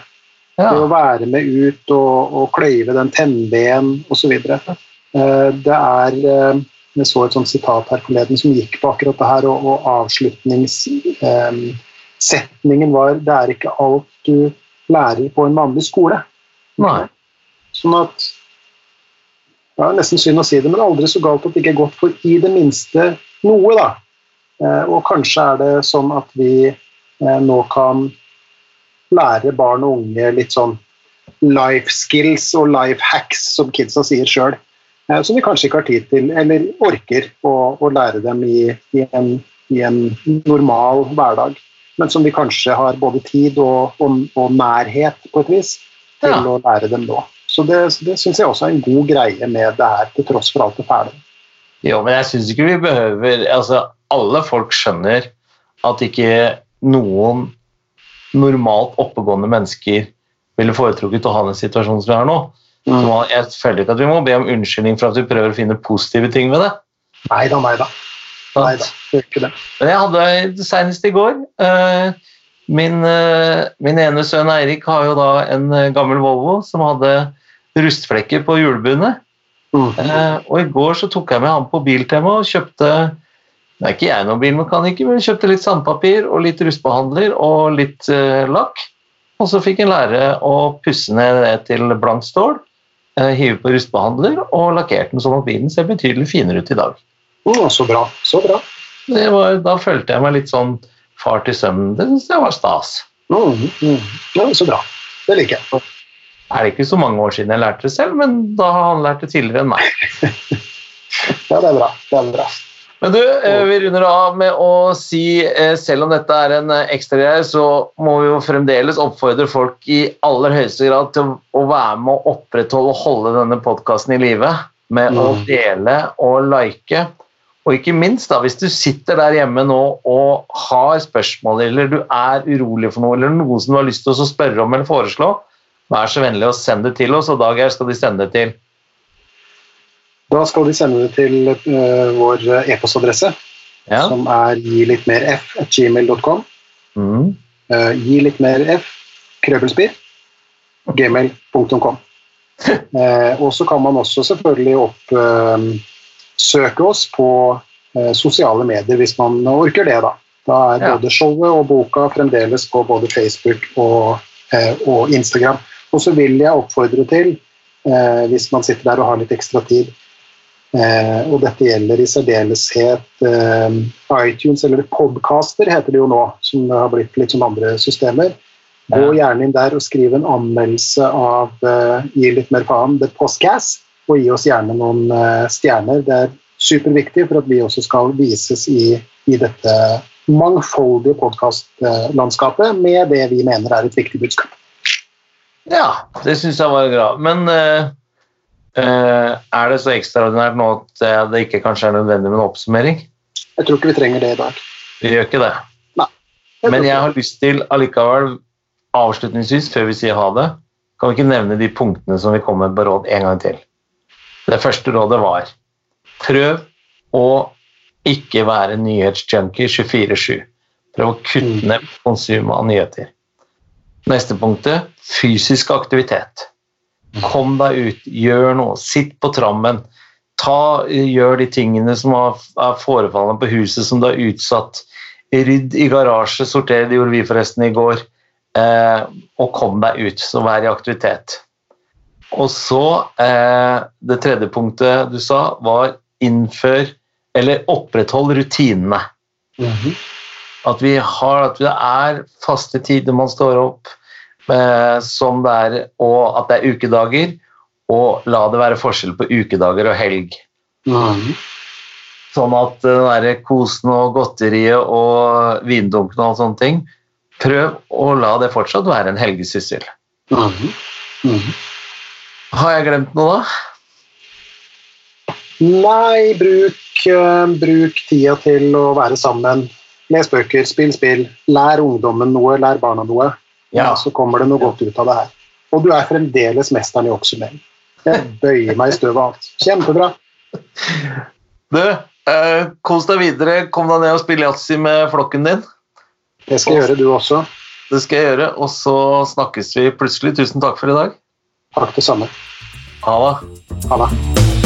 S2: det å være med ut og, og kløyve den tennveden osv. Eh, Det er eh, Jeg så et sånt sitat her forleden som gikk på akkurat det her, og, og avslutningssetningen var Det er ikke alt du lærer på en vanlig skole.
S1: Nei.
S2: Sånn at Det er nesten synd å si det, men aldri så galt at det ikke er godt for i det minste noe, da. Eh, Og kanskje er det sånn at vi eh, nå kan lære barn og unge litt sånn life skills og life hacks, som kidsa sier sjøl, som vi kanskje ikke har tid til eller orker å, å lære dem i, i, en, i en normal hverdag, men som vi kanskje har både tid og, og, og nærhet på et vis til
S1: Ja.
S2: å lære dem nå. Så det, det syns jeg også er en god greie med det her, til tross for alt det fæle.
S1: Jo, men jeg syns ikke vi behøver altså, Alle folk skjønner at ikke noen normalt oppegående mennesker ville foretrukket å ha den situasjonen som vi har nå.
S2: Mm.
S1: Så jeg føler ikke at vi må be om unnskyldning for at vi prøver å finne positive ting ved det.
S2: Nei da, nei da.
S1: Men jeg hadde senest i går eh, min, eh, min ene sønn Eirik har jo da en eh, gammel Volvo som hadde rustflekker på hjulbundet.
S2: Mm.
S1: Og i går så tok jeg med han på Biltema og kjøpte Nå er ikke jeg noen bilmekaniker, men kjøpte litt sandpapir og litt rustbehandler og litt uh, lakk. Og så fikk en lære å pusse ned det til blankt stål, uh, hive på rustbehandler og lakkerte den sånn at bilen ser betydelig finere ut i dag.
S2: Mm, så bra. Så bra.
S1: Det var, da følte jeg meg litt sånn far til sønnen. Det synes jeg var stas.
S2: Mm, mm. Ja, så bra. Det liker jeg.
S1: Er det ikke så mange år siden jeg lærte det selv, men da har han lært det tidligere enn meg. [laughs]
S2: Ja, det er bra. Det er bra.
S1: Men du, eh, vi runder av med å si, eh, selv om dette er en eh, ekstragreie, så må vi jo fremdeles oppfordre folk i aller høyeste grad til å- være med å opprettholde og holde denne podkasten i live med å
S2: Mm.
S1: dele og like. Og ikke minst, da, hvis du sitter der hjemme nå og har spørsmål, eller du er urolig for noe, eller noe som du har lyst til å spørre om eller foreslå, vær så vennlig å sende det til oss, og Dag her skal de sende det til.
S2: Da skal de sende det til uh, vår e-postadresse,
S1: Ja.
S2: som er gi litt mer f at gmail.com.
S1: Mm.
S2: Uh, gi litt mer f, krøbelspir, gmail.com. uh, [laughs] og så kan man også selvfølgelig oppsøke oss på eh, sosiale medier hvis man orker det, da. Da er
S1: Ja.
S2: både showet og boka fremdeles på både Facebook og, eh, og Instagram. Og så vil jeg oppfordre til, eh, hvis man sitter der og har litt ekstra tid, eh, og dette gjelder i særdeleshet eh, iTunes, eller podcaster heter det jo nå, som har blitt litt som andre systemer. Gå gjerne inn der og skriv en anmeldelse av eh, Gi litt mer faen, The Postcast, og gi oss gjerne noen eh, stjerner. Det er superviktig for at vi også skal vises i, i dette mangfoldige podkastlandskapet med det vi mener er et viktig budskap.
S1: Ja, det syns jeg var bra. Men eh, eh, er det så ekstraordinært nå at eh, det ikke kanskje er nødvendig med en oppsummering?
S2: Jeg tror ikke vi trenger det i dag.
S1: Vi gjør ikke det.
S2: Jeg
S1: Men jeg har lyst til allikevel, avslutningsvis, før vi sier ha det, kan vi ikke nevne de punktene som vi kom med på råd en gang til. Det første rådet var prøv å ikke være nyhetsjunkie 24-7. Prøv å kutte ned konsumet av nyheter. Neste punktet fysisk aktivitet. Kom deg ut, gjør noe. Sitt på trammen. Ta, gjør de tingene som er forefallende på huset som du har utsatt. Rydd i garasje, sorter, det gjorde vi forresten i går. Eh, og kom deg ut, så vær i aktivitet. Og så eh, Det tredje punktet du sa, var innfør eller oppretthold rutinene.
S2: Mhm.
S1: At vi har at det er faste tider man står opp, eh, som det er, og at det er ukedager. Og la det være forskjell på ukedager og helg.
S2: Mm.
S1: Sånn at den derre kosen og godteriet og vindunkene og sånne ting Prøv å la det fortsatt være en helgesyssel.
S2: Mm. Mm.
S1: Har jeg glemt noe, da?
S2: Nei, bruk, eh, bruk tida til å være sammen. Les bøker, spill spill. Lær ungdommen noe, lær barna noe.
S1: Ja.
S2: Så kommer det noe godt ut av det her. Og du er fremdeles mesteren i oppsummering. Jeg bøyer meg i støvet av alt. Kjempebra.
S1: Du, eh, kos deg videre. Kom deg ned og spill yatzy med flokken din.
S2: Det skal jeg gjøre, du også.
S1: Det skal jeg gjøre, og så snakkes vi plutselig. Tusen takk for i dag.
S2: Takk det samme.
S1: Ha det.
S2: Ha det.